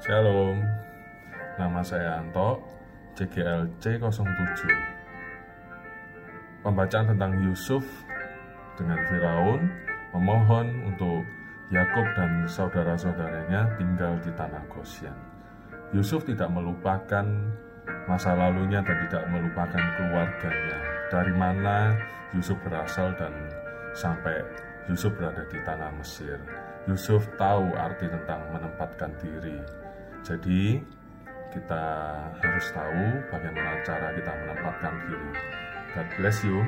Shalom, nama saya Anto, CGLC 07. Pembacaan tentang Yusuf dengan Firaun memohon untuk Yakub dan saudara-saudaranya tinggal di tanah Goshen. Yusuf tidak melupakan masa lalunya dan tidak melupakan keluarganya. Dari mana Yusuf berasal dan sampai Yusuf berada di tanah Mesir. Yusuf tahu arti tentang menempatkan diri. Jadi, kita harus tahu bagaimana cara kita menempatkan diri. God bless you.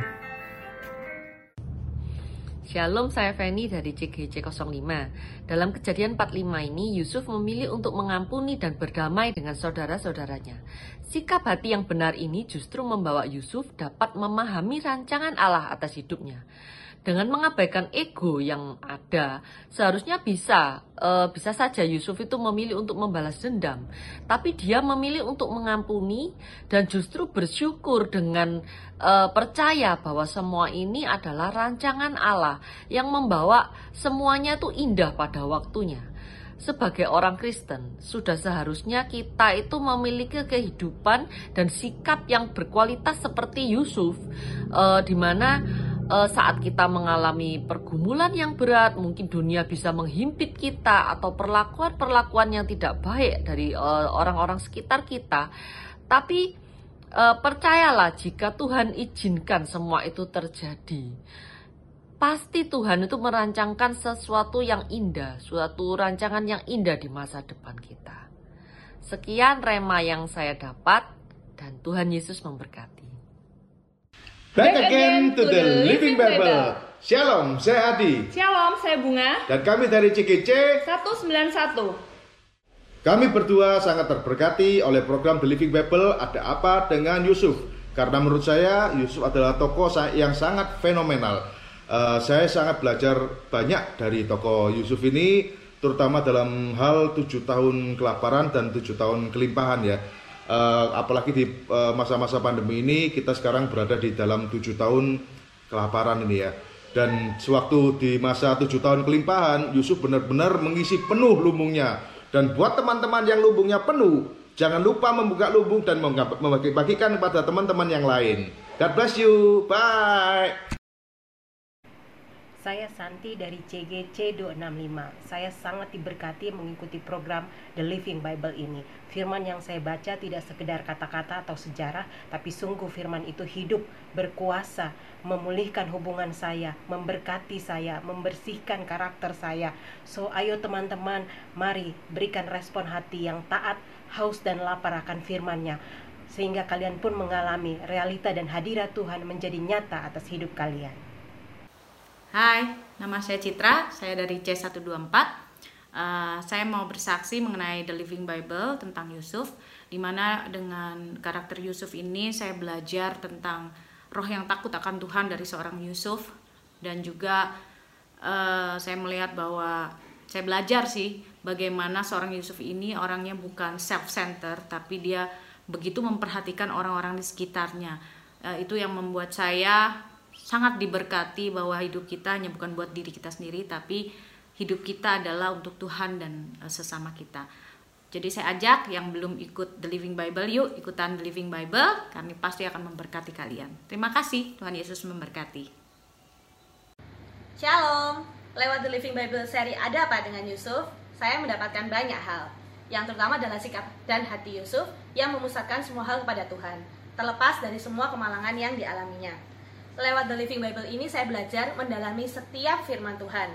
Shalom, saya Feni dari CGC 05. Dalam kejadian 45 ini, Yusuf memilih untuk mengampuni dan berdamai dengan saudara-saudaranya. Sikap hati yang benar ini justru membawa Yusuf dapat memahami rancangan Allah atas hidupnya dengan mengabaikan ego yang ada, seharusnya bisa uh, bisa saja Yusuf itu memilih untuk membalas dendam, tapi dia memilih untuk mengampuni dan justru bersyukur dengan uh, percaya bahwa semua ini adalah rancangan Allah yang membawa semuanya itu indah pada waktunya. Sebagai orang Kristen, sudah seharusnya kita itu memiliki kehidupan dan sikap yang berkualitas seperti Yusuf, uh, di mana uh, saat kita mengalami pergumulan yang berat, mungkin dunia bisa menghimpit kita atau perlakuan-perlakuan yang tidak baik dari eh, orang-orang sekitar kita. Tapi uh, percayalah jika Tuhan izinkan semua itu terjadi, pasti Tuhan itu merancangkan sesuatu yang indah, suatu rancangan yang indah di masa depan kita. Sekian rema yang saya dapat dan Tuhan Yesus memberkati. Back again to the Living Bible. Shalom, saya Adi. Shalom, saya Bunga. Dan kami dari CGC 191. Kami berdua sangat terberkati oleh program The Living Bible Ada Apa Dengan Yusuf. Karena menurut saya Yusuf adalah tokoh yang sangat fenomenal. Uh, saya sangat belajar banyak dari tokoh Yusuf ini, terutama dalam hal tujuh tahun kelaparan dan tujuh tahun kelimpahan ya uh, apalagi di eh, masa-masa uh, pandemi ini kita sekarang berada di dalam tujuh tahun kelaparan ini ya. Dan sewaktu di masa tujuh tahun kelimpahan Yusuf benar-benar mengisi penuh lumbungnya. Dan buat teman-teman yang lumbungnya penuh jangan lupa membuka lumbung dan membagi-bagikan kepada teman-teman yang lain. God bless you. Bye saya Santi dari CGC 265. Saya sangat diberkati mengikuti program The Living Bible ini. Firman yang saya baca tidak sekedar kata-kata atau sejarah, tapi sungguh firman itu hidup, berkuasa, memulihkan hubungan saya, memberkati saya, membersihkan karakter saya. So ayo teman-teman, mari berikan respon hati yang taat, haus dan lapar akan firmannya sehingga kalian pun mengalami realita dan hadirat Tuhan menjadi nyata atas hidup kalian. Hai, nama saya Citra, saya dari C124. Uh, saya mau bersaksi mengenai The Living Bible tentang Yusuf, di mana dengan karakter Yusuf ini saya belajar tentang roh yang takut akan Tuhan dari seorang Yusuf, dan juga uh, saya melihat bahwa saya belajar sih bagaimana seorang Yusuf ini orangnya bukan self-center, tapi dia begitu memperhatikan orang-orang di sekitarnya. Uh, itu yang membuat saya sangat diberkati bahwa hidup kita hanya bukan buat diri kita sendiri tapi hidup kita adalah untuk Tuhan dan uh, sesama kita. Jadi saya ajak yang belum ikut The Living Bible yuk ikutan The Living Bible kami pasti akan memberkati kalian. Terima kasih Tuhan Yesus memberkati. Shalom. Lewat The Living Bible seri Ada apa dengan Yusuf, saya mendapatkan banyak hal. Yang terutama adalah sikap dan hati Yusuf yang memusatkan semua hal kepada Tuhan, terlepas dari semua kemalangan yang dialaminya. Lewat The Living Bible ini saya belajar mendalami setiap firman Tuhan.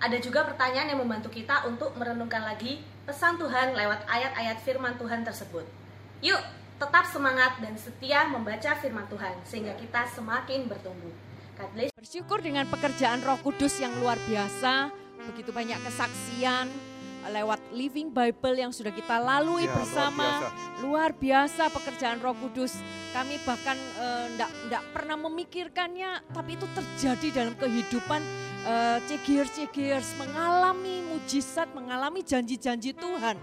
Ada juga pertanyaan yang membantu kita untuk merenungkan lagi pesan Tuhan lewat ayat-ayat firman Tuhan tersebut. Yuk, tetap semangat dan setia membaca firman Tuhan sehingga kita semakin bertumbuh. Bersyukur dengan pekerjaan Roh Kudus yang luar biasa, begitu banyak kesaksian, lewat Living Bible yang sudah kita lalui ya, bersama. Luar biasa. luar biasa pekerjaan Roh Kudus. Kami bahkan tidak uh, pernah memikirkannya, tapi itu terjadi dalam kehidupan uh, cegiers mengalami mujizat, mengalami janji-janji Tuhan.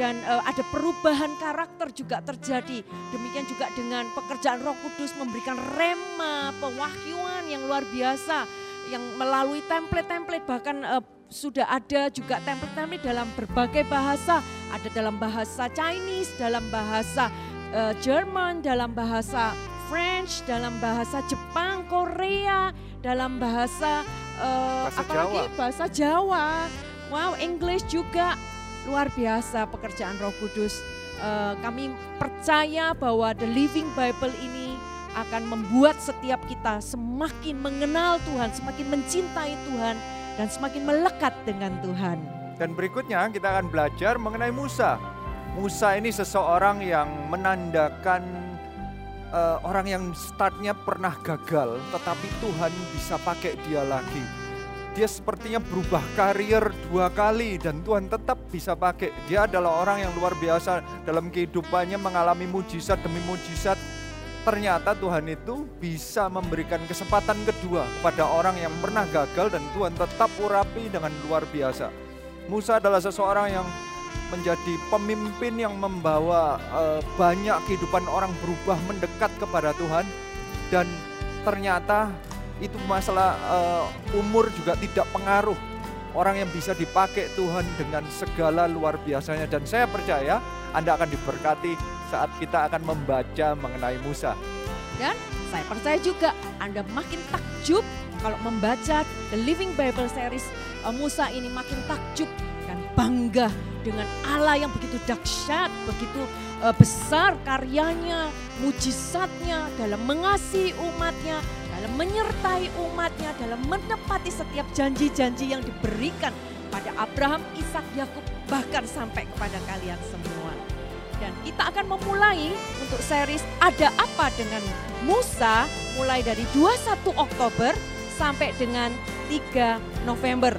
Dan uh, ada perubahan karakter juga terjadi. Demikian juga dengan pekerjaan Roh Kudus memberikan rema, pewahyuan yang luar biasa yang melalui template-template bahkan uh, sudah ada juga template-template dalam berbagai bahasa. Ada dalam bahasa Chinese, dalam bahasa uh, Jerman, dalam bahasa French, dalam bahasa Jepang, Korea, dalam bahasa uh, bahasa apalagi Jawa. bahasa Jawa. Wow, English juga luar biasa pekerjaan Roh Kudus. Uh, kami percaya bahwa The Living Bible ini akan membuat setiap kita semakin mengenal Tuhan, semakin mencintai Tuhan, dan semakin melekat dengan Tuhan. Dan berikutnya kita akan belajar mengenai Musa. Musa ini seseorang yang menandakan uh, orang yang startnya pernah gagal, tetapi Tuhan bisa pakai dia lagi. Dia sepertinya berubah karier dua kali dan Tuhan tetap bisa pakai. Dia adalah orang yang luar biasa dalam kehidupannya mengalami mujizat demi mujizat ternyata Tuhan itu bisa memberikan kesempatan kedua pada orang yang pernah gagal dan Tuhan tetap urapi dengan luar biasa. Musa adalah seseorang yang menjadi pemimpin yang membawa uh, banyak kehidupan orang berubah mendekat kepada Tuhan dan ternyata itu masalah uh, umur juga tidak pengaruh orang yang bisa dipakai Tuhan dengan segala luar biasanya dan saya percaya Anda akan diberkati saat kita akan membaca mengenai Musa. Dan saya percaya juga Anda makin takjub kalau membaca The Living Bible Series eh, Musa ini makin takjub dan bangga dengan Allah yang begitu dahsyat, begitu uh, besar karyanya, mujizatnya dalam mengasihi umatnya, dalam menyertai umatnya, dalam menepati setiap janji-janji yang diberikan pada Abraham, Ishak, Yakub, bahkan sampai kepada kalian semua. Dan kita akan memulai untuk series Ada Apa Dengan Musa mulai dari 21 Oktober sampai dengan 3 November.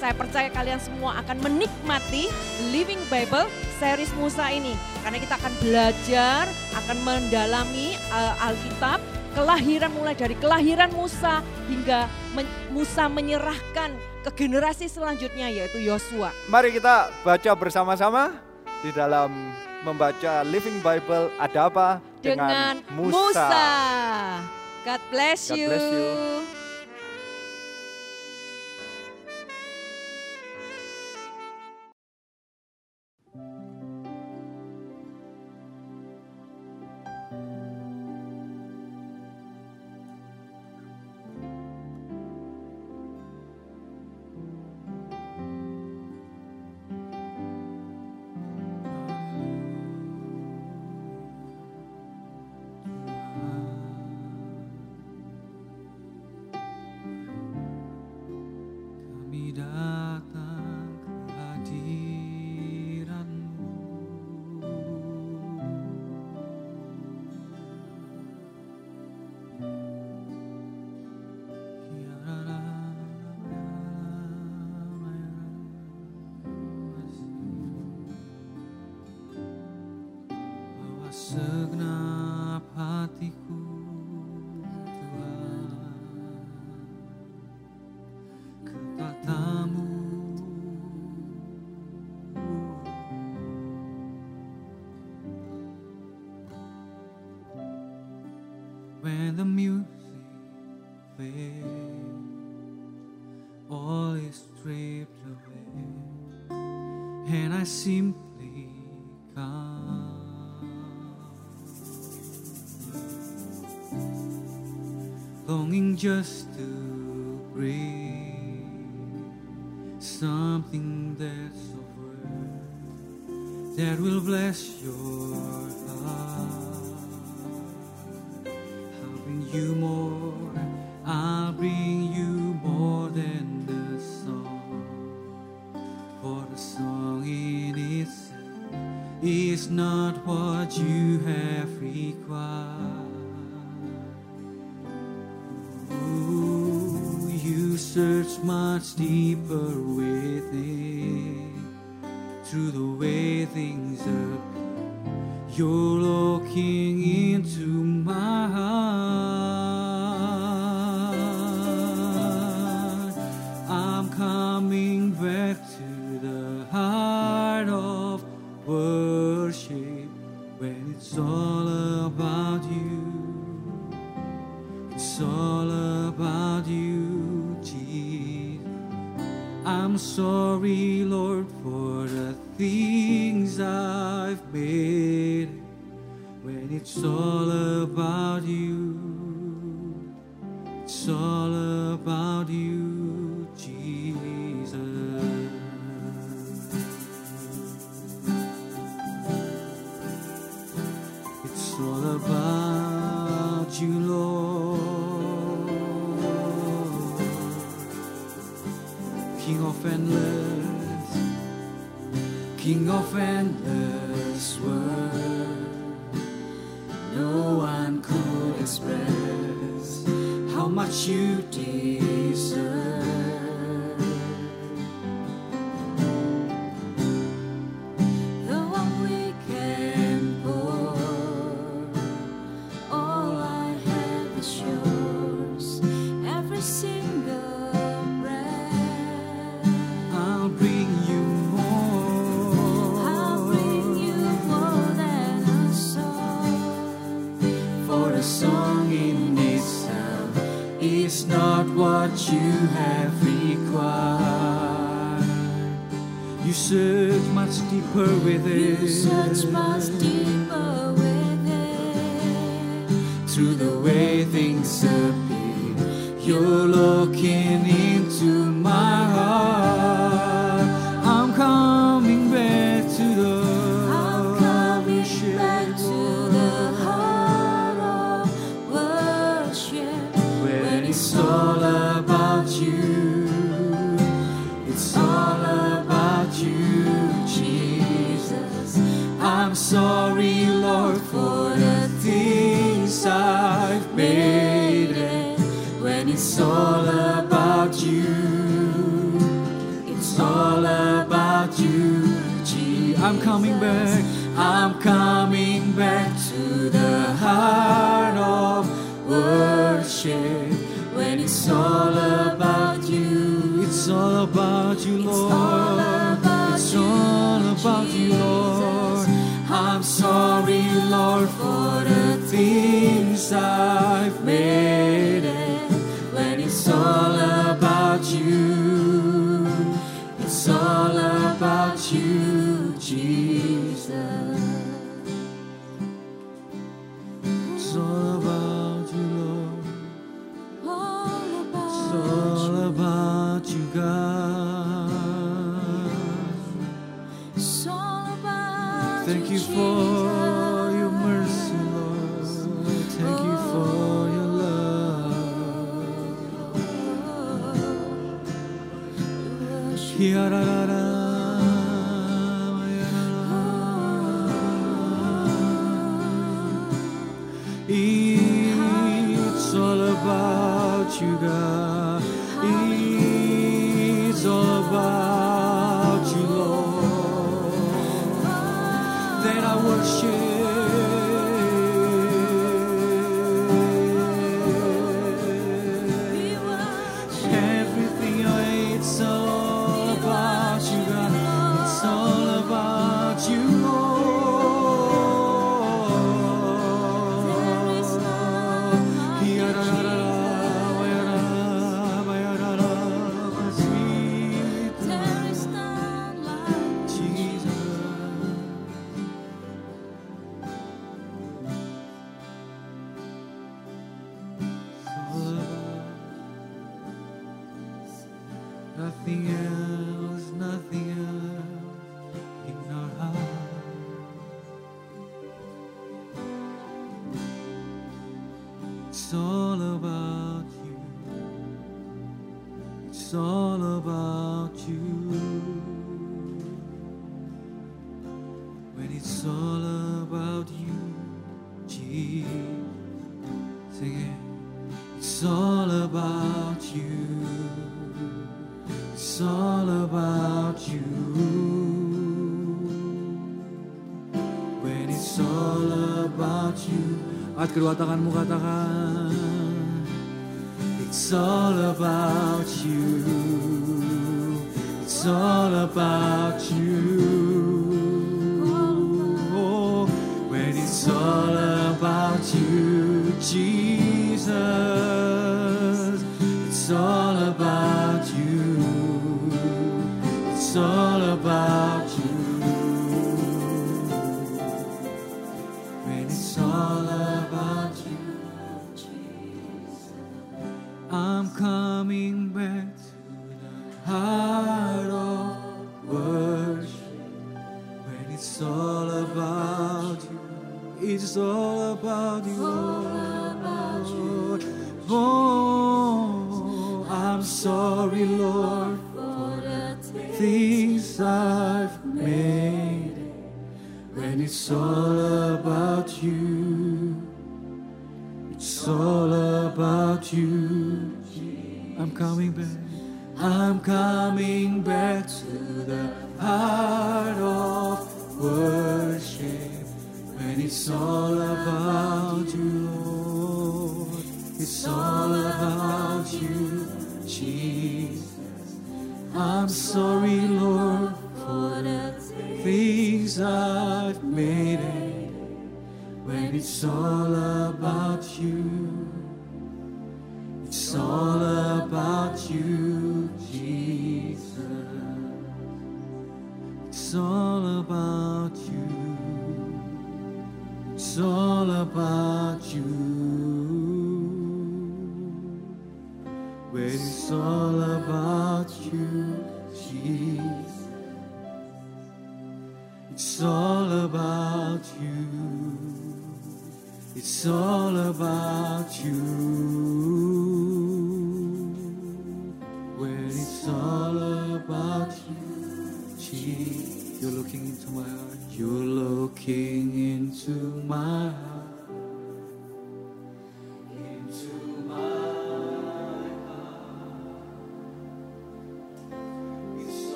Saya percaya kalian semua akan menikmati Living Bible series Musa ini. Karena kita akan belajar, akan mendalami uh, Alkitab, kelahiran mulai dari kelahiran Musa hingga men Musa menyerahkan ke generasi selanjutnya yaitu Yosua. Mari kita baca bersama-sama di dalam membaca Living Bible ada apa dengan, dengan Musa. Musa. God bless God Bless you. Just It's all about you, Lord, King of endless, King of endless words. No one could express how much you did.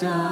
down.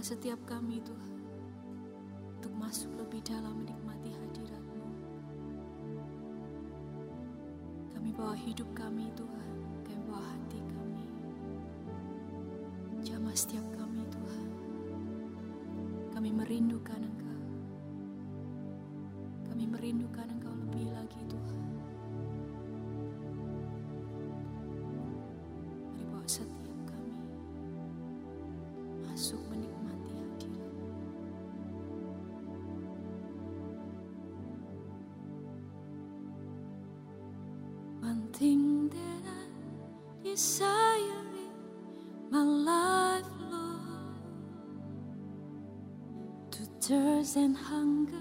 Setiap kami Tuhan untuk masuk lebih dalam menikmati hadiratmu. Kami bawa hidup kami Tuhan, kami bawa hati kami. Jamah setiap kami Tuhan, kami merindukan Engkau. desiring my life, Lord, to thirst and hunger.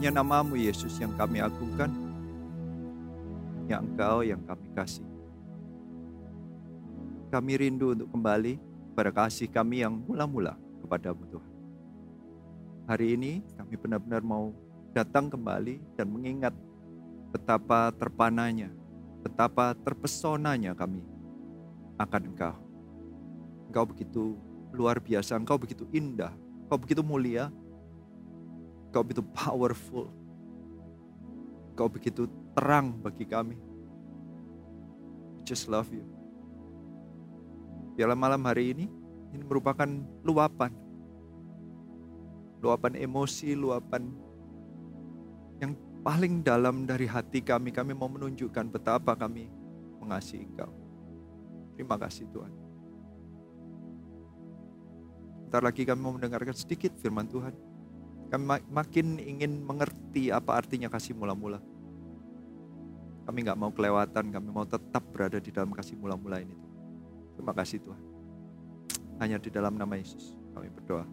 Hanya namamu Yesus yang kami agungkan. Hanya Engkau yang kami kasih. Kami rindu untuk kembali pada kasih kami yang mula-mula kepadamu Tuhan. Hari ini kami benar-benar mau datang kembali dan mengingat betapa terpananya, betapa terpesonanya kami akan Engkau. Engkau begitu luar biasa, Engkau begitu indah, Engkau begitu mulia, Engkau begitu powerful. Engkau begitu terang bagi kami. We just love you. Biarlah malam hari ini ini merupakan luapan. Luapan emosi, luapan yang paling dalam dari hati kami. Kami mau menunjukkan betapa kami mengasihi Engkau. Terima kasih Tuhan. Bentar lagi kami mau mendengarkan sedikit firman Tuhan. Kami makin ingin mengerti apa artinya kasih mula-mula. Kami nggak mau kelewatan, kami mau tetap berada di dalam kasih mula-mula ini. Terima kasih Tuhan. Hanya di dalam nama Yesus kami berdoa.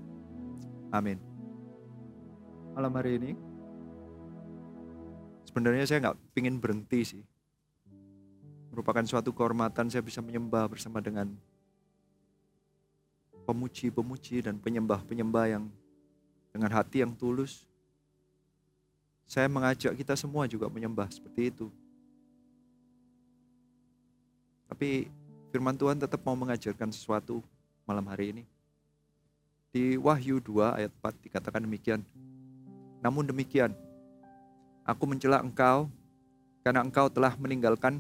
Amin. Malam hari ini, sebenarnya saya nggak pingin berhenti sih. Merupakan suatu kehormatan saya bisa menyembah bersama dengan pemuji-pemuji dan penyembah-penyembah yang dengan hati yang tulus. Saya mengajak kita semua juga menyembah seperti itu. Tapi firman Tuhan tetap mau mengajarkan sesuatu malam hari ini. Di Wahyu 2 ayat 4 dikatakan demikian. Namun demikian, aku mencela engkau karena engkau telah meninggalkan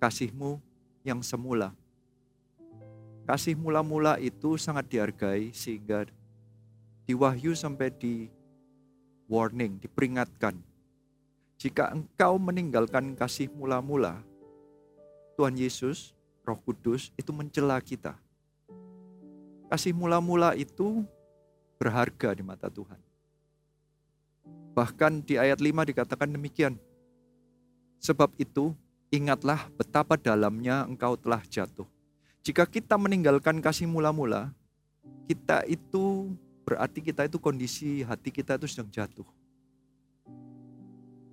kasihmu yang semula. Kasih mula-mula itu sangat dihargai sehingga di Wahyu sampai di warning, diperingatkan. Jika engkau meninggalkan kasih mula-mula, Tuhan Yesus, Roh Kudus itu mencela kita. Kasih mula-mula itu berharga di mata Tuhan. Bahkan di ayat 5 dikatakan demikian. Sebab itu, ingatlah betapa dalamnya engkau telah jatuh. Jika kita meninggalkan kasih mula-mula, kita itu berarti kita itu kondisi hati kita itu sedang jatuh.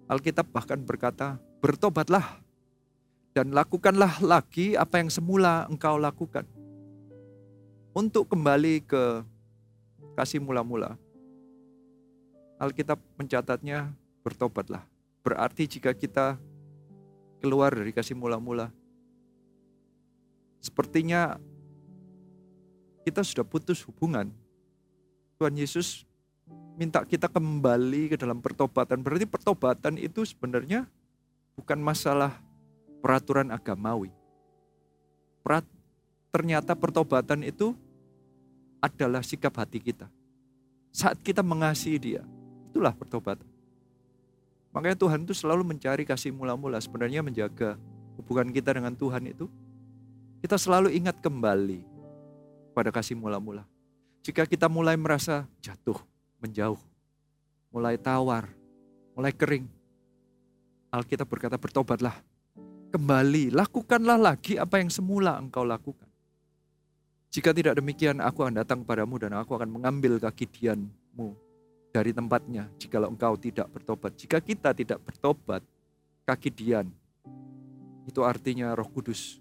Alkitab bahkan berkata, bertobatlah dan lakukanlah lagi apa yang semula engkau lakukan. Untuk kembali ke kasih mula-mula, Alkitab mencatatnya bertobatlah. Berarti jika kita keluar dari kasih mula-mula, sepertinya kita sudah putus hubungan. Tuhan Yesus minta kita kembali ke dalam pertobatan. Berarti pertobatan itu sebenarnya bukan masalah peraturan agamawi. Ternyata pertobatan itu adalah sikap hati kita. Saat kita mengasihi dia, itulah pertobatan. Makanya Tuhan itu selalu mencari kasih mula-mula, sebenarnya menjaga hubungan kita dengan Tuhan itu Kita selalu ingat kembali pada kasih mula-mula. Jika kita mulai merasa jatuh, menjauh, mulai tawar, mulai kering, Alkitab berkata bertobatlah. Kembali, lakukanlah lagi apa yang semula engkau lakukan. Jika tidak demikian, aku akan datang padamu dan aku akan mengambil kaki dianmu dari tempatnya jikalau engkau tidak bertobat. Jika kita tidak bertobat, kaki dian itu artinya roh kudus.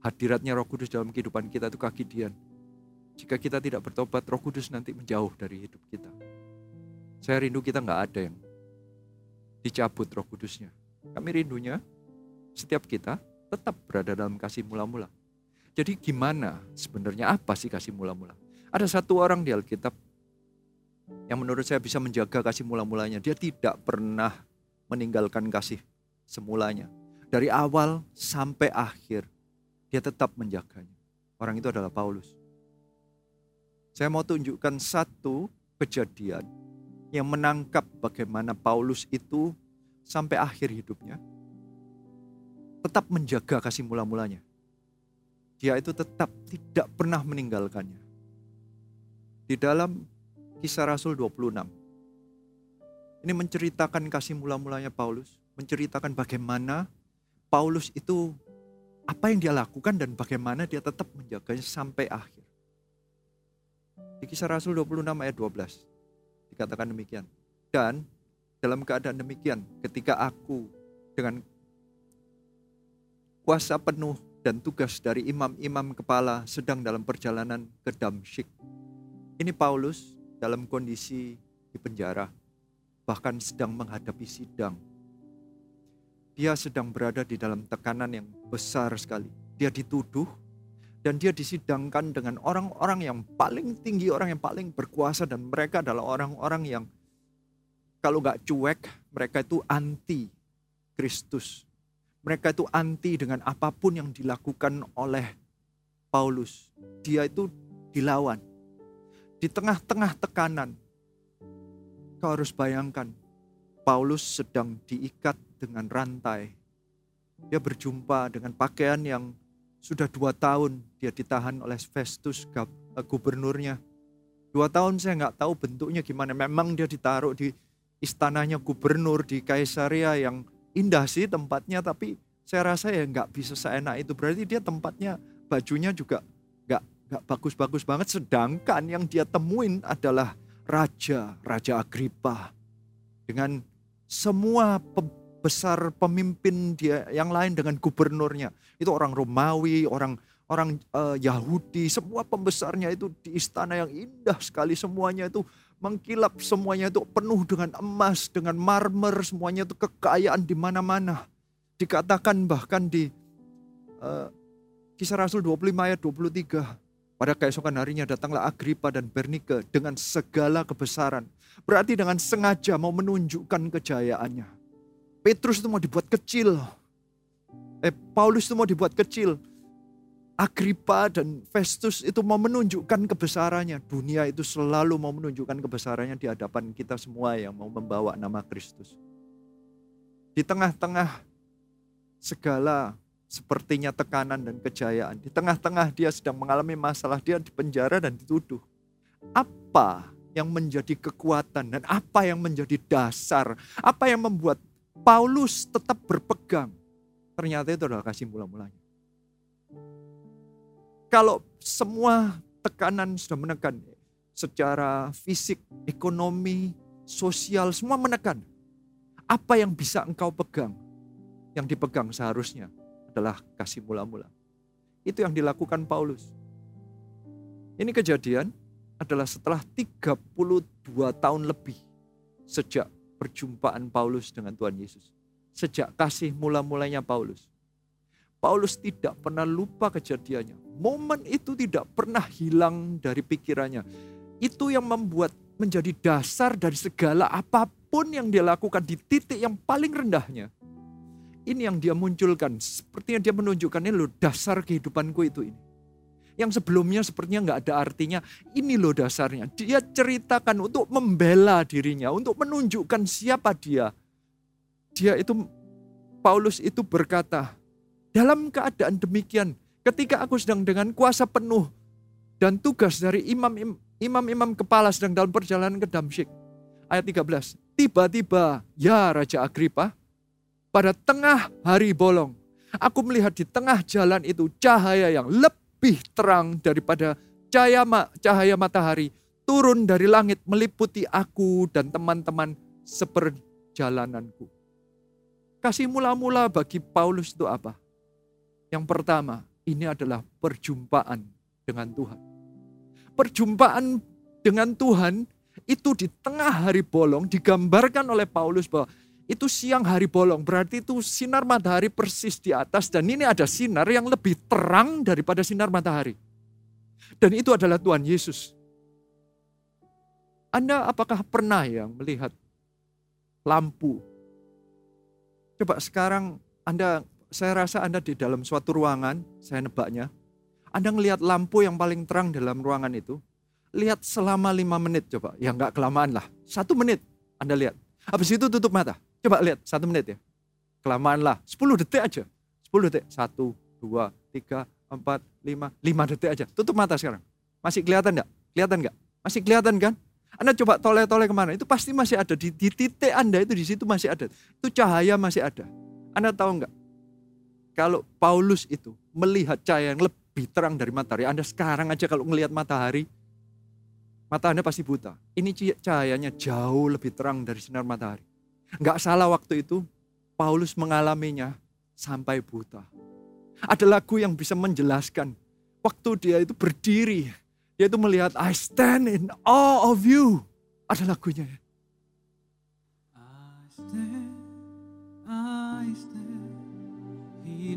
Hadiratnya roh kudus dalam kehidupan kita itu kaki dian. Jika kita tidak bertobat, roh kudus nanti menjauh dari hidup kita. Saya rindu kita nggak ada yang dicabut roh kudusnya. Kami rindunya setiap kita tetap berada dalam kasih mula-mula. Jadi gimana sebenarnya apa sih kasih mula-mula? Ada satu orang di Alkitab yang menurut saya bisa menjaga kasih mula-mulanya. Dia tidak pernah meninggalkan kasih semulanya. Dari awal sampai akhir dia tetap menjaganya. Orang itu adalah Paulus. Saya mau tunjukkan satu kejadian yang menangkap bagaimana Paulus itu sampai akhir hidupnya tetap menjaga kasih mula-mulanya. Dia itu tetap tidak pernah meninggalkannya. Di dalam kisah Rasul 26. Ini menceritakan kasih mula-mulanya Paulus. Menceritakan bagaimana Paulus itu apa yang dia lakukan dan bagaimana dia tetap menjaganya sampai akhir. Di kisah Rasul 26 ayat 12 dikatakan demikian. Dan dalam keadaan demikian ketika aku dengan kuasa penuh dan tugas dari imam-imam kepala sedang dalam perjalanan ke Damsyik. Ini Paulus dalam kondisi di penjara, bahkan sedang menghadapi sidang. Dia sedang berada di dalam tekanan yang besar sekali. Dia dituduh dan dia disidangkan dengan orang-orang yang paling tinggi, orang yang paling berkuasa dan mereka adalah orang-orang yang kalau nggak cuek, mereka itu anti Kristus. Mereka itu anti dengan apa pun yang dilakukan oleh Paulus. Dia itu dilawan. Di tengah-tengah tekanan, kau harus bayangkan, Paulus sedang diikat dengan rantai. Dia berjumpa dengan pakaian yang sudah dua tahun dia ditahan oleh Festus eh, gubernurnya. Dua tahun saya nggak tahu bentuknya gimana. Memang dia ditaruh di istananya gubernur di Kaisaria yang indah sih tempatnya tapi saya rasa ya nggak bisa seenak itu berarti dia tempatnya bajunya juga nggak nggak bagus-bagus banget sedangkan yang dia temuin adalah raja raja Agripa dengan semua besar pemimpin dia yang lain dengan gubernurnya itu orang Romawi orang orang uh, Yahudi semua pembesarnya itu di istana yang indah sekali semuanya itu mengkilap semuanya itu penuh dengan emas, dengan marmer, semuanya itu kekayaan di mana-mana. Dikatakan bahkan di uh, kisah Rasul 25 ayat 23. Pada keesokan harinya datanglah Agripa dan Bernike dengan segala kebesaran. Berarti dengan sengaja mau menunjukkan kejayaannya. Petrus itu mau dibuat kecil. Eh, Paulus itu mau dibuat kecil Agripa dan Festus itu mau menunjukkan kebesarannya. Dunia itu selalu mau menunjukkan kebesarannya di hadapan kita semua yang mau membawa nama Kristus. Di tengah-tengah segala sepertinya tekanan dan kejayaan. Di tengah-tengah dia sedang mengalami masalah, dia di penjara dan dituduh. Apa yang menjadi kekuatan dan apa yang menjadi dasar? Apa yang membuat Paulus tetap berpegang? Ternyata itu adalah kasih mula-mulanya kalau semua tekanan sudah menekan secara fisik, ekonomi, sosial, semua menekan. Apa yang bisa engkau pegang? Yang dipegang seharusnya adalah kasih mula-mula. Itu yang dilakukan Paulus. Ini kejadian adalah setelah 32 tahun lebih sejak perjumpaan Paulus dengan Tuhan Yesus. Sejak kasih mula-mulanya Paulus. Paulus tidak pernah lupa kejadiannya Momen itu tidak pernah hilang dari pikirannya. Itu yang membuat menjadi dasar dari segala apa pun yang dia lakukan di titik yang paling rendahnya. Ini yang dia munculkan. Sepertinya dia menunjukkan ini loh dasar kehidupanku itu ini. Yang sebelumnya sepertinya nggak ada artinya. Ini loh dasarnya. Dia ceritakan untuk membela dirinya. Untuk menunjukkan siapa dia. Dia itu, Paulus itu berkata, dalam keadaan demikian, Ketika aku sedang dengan kuasa penuh dan tugas dari imam imam-imam kepala sedang dalam perjalanan ke Damsyik. Ayat 13. Tiba-tiba, ya Raja Agripa, pada tengah hari bolong, aku melihat di tengah jalan itu cahaya yang lebih terang daripada cahaya, cahaya matahari turun dari langit meliputi aku dan teman-teman seperjalananku. Kasih mula-mula bagi Paulus itu apa? Yang pertama, ini adalah perjumpaan dengan Tuhan. Perjumpaan dengan Tuhan itu di tengah hari bolong digambarkan oleh Paulus bahwa itu siang hari bolong. Berarti itu sinar matahari persis di atas dan ini ada sinar yang lebih terang daripada sinar matahari. Dan itu adalah Tuhan Yesus. Anda apakah pernah yang melihat lampu? Coba sekarang Anda saya rasa Anda di dalam suatu ruangan, saya nebaknya. Anda melihat lampu yang paling terang dalam ruangan itu, lihat selama lima menit coba. Ya nggak kelamaan lah. Satu menit Anda lihat. Habis itu tutup mata. Coba lihat satu menit ya. Kelamaan lah. Sepuluh detik aja. Sepuluh detik. Satu, dua, tiga, empat, lima. Lima detik aja. Tutup mata sekarang. Masih kelihatan nggak? Kelihatan nggak? Masih kelihatan kan? Anda coba toleh-toleh ke mana? Itu pasti masih ada. Di, di titik Anda itu di situ masih ada. Itu cahaya masih ada. Anda tahu nggak? Kalau Paulus itu melihat cahaya yang lebih terang dari matahari, Anda sekarang aja kalau melihat matahari, mata Anda pasti buta. Ini cahayanya jauh lebih terang dari sinar matahari. Nggak salah waktu itu, Paulus mengalaminya sampai buta. Ada lagu yang bisa menjelaskan, waktu dia itu berdiri, dia itu melihat, I stand in awe of you. Ada lagunya ya. I stand, I stand.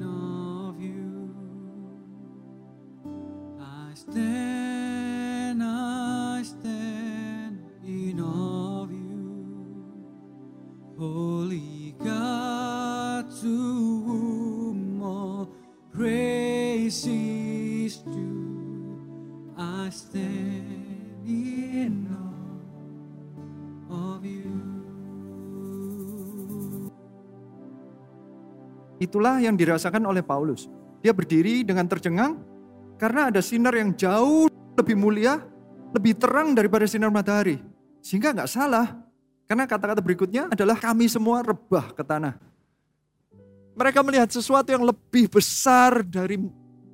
of you. I stand, Itulah yang dirasakan oleh Paulus. Dia berdiri dengan tercengang karena ada sinar yang jauh lebih mulia, lebih terang daripada sinar matahari. Sehingga nggak salah. Karena kata-kata berikutnya adalah kami semua rebah ke tanah. Mereka melihat sesuatu yang lebih besar dari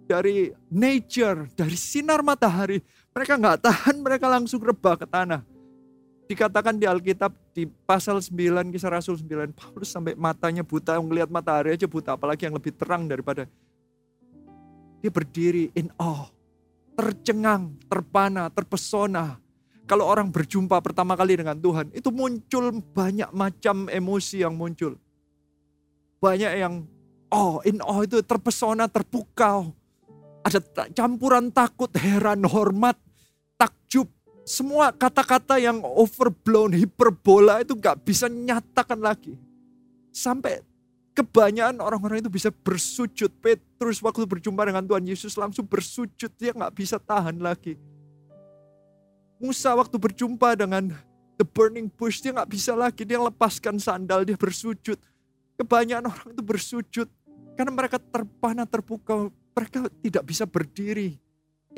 dari nature, dari sinar matahari. Mereka nggak tahan, mereka langsung rebah ke tanah. Dikatakan di Alkitab di pasal 9 kisah Rasul 9 Paulus sampai matanya buta melihat matahari aja buta apalagi yang lebih terang daripada dia berdiri in awe tercengang, terpana, terpesona. Kalau orang berjumpa pertama kali dengan Tuhan, itu muncul banyak macam emosi yang muncul. Banyak yang oh, in awe itu terpesona, terpukau. Ada campuran takut, heran, hormat, takjub, semua kata-kata yang overblown, hiperbola itu gak bisa nyatakan lagi. Sampai kebanyakan orang-orang itu bisa bersujud. Petrus waktu berjumpa dengan Tuhan Yesus langsung bersujud, dia gak bisa tahan lagi. Musa waktu berjumpa dengan the burning bush, dia gak bisa lagi, dia lepaskan sandal, dia bersujud. Kebanyakan orang itu bersujud karena mereka terpana, terpukau, mereka tidak bisa berdiri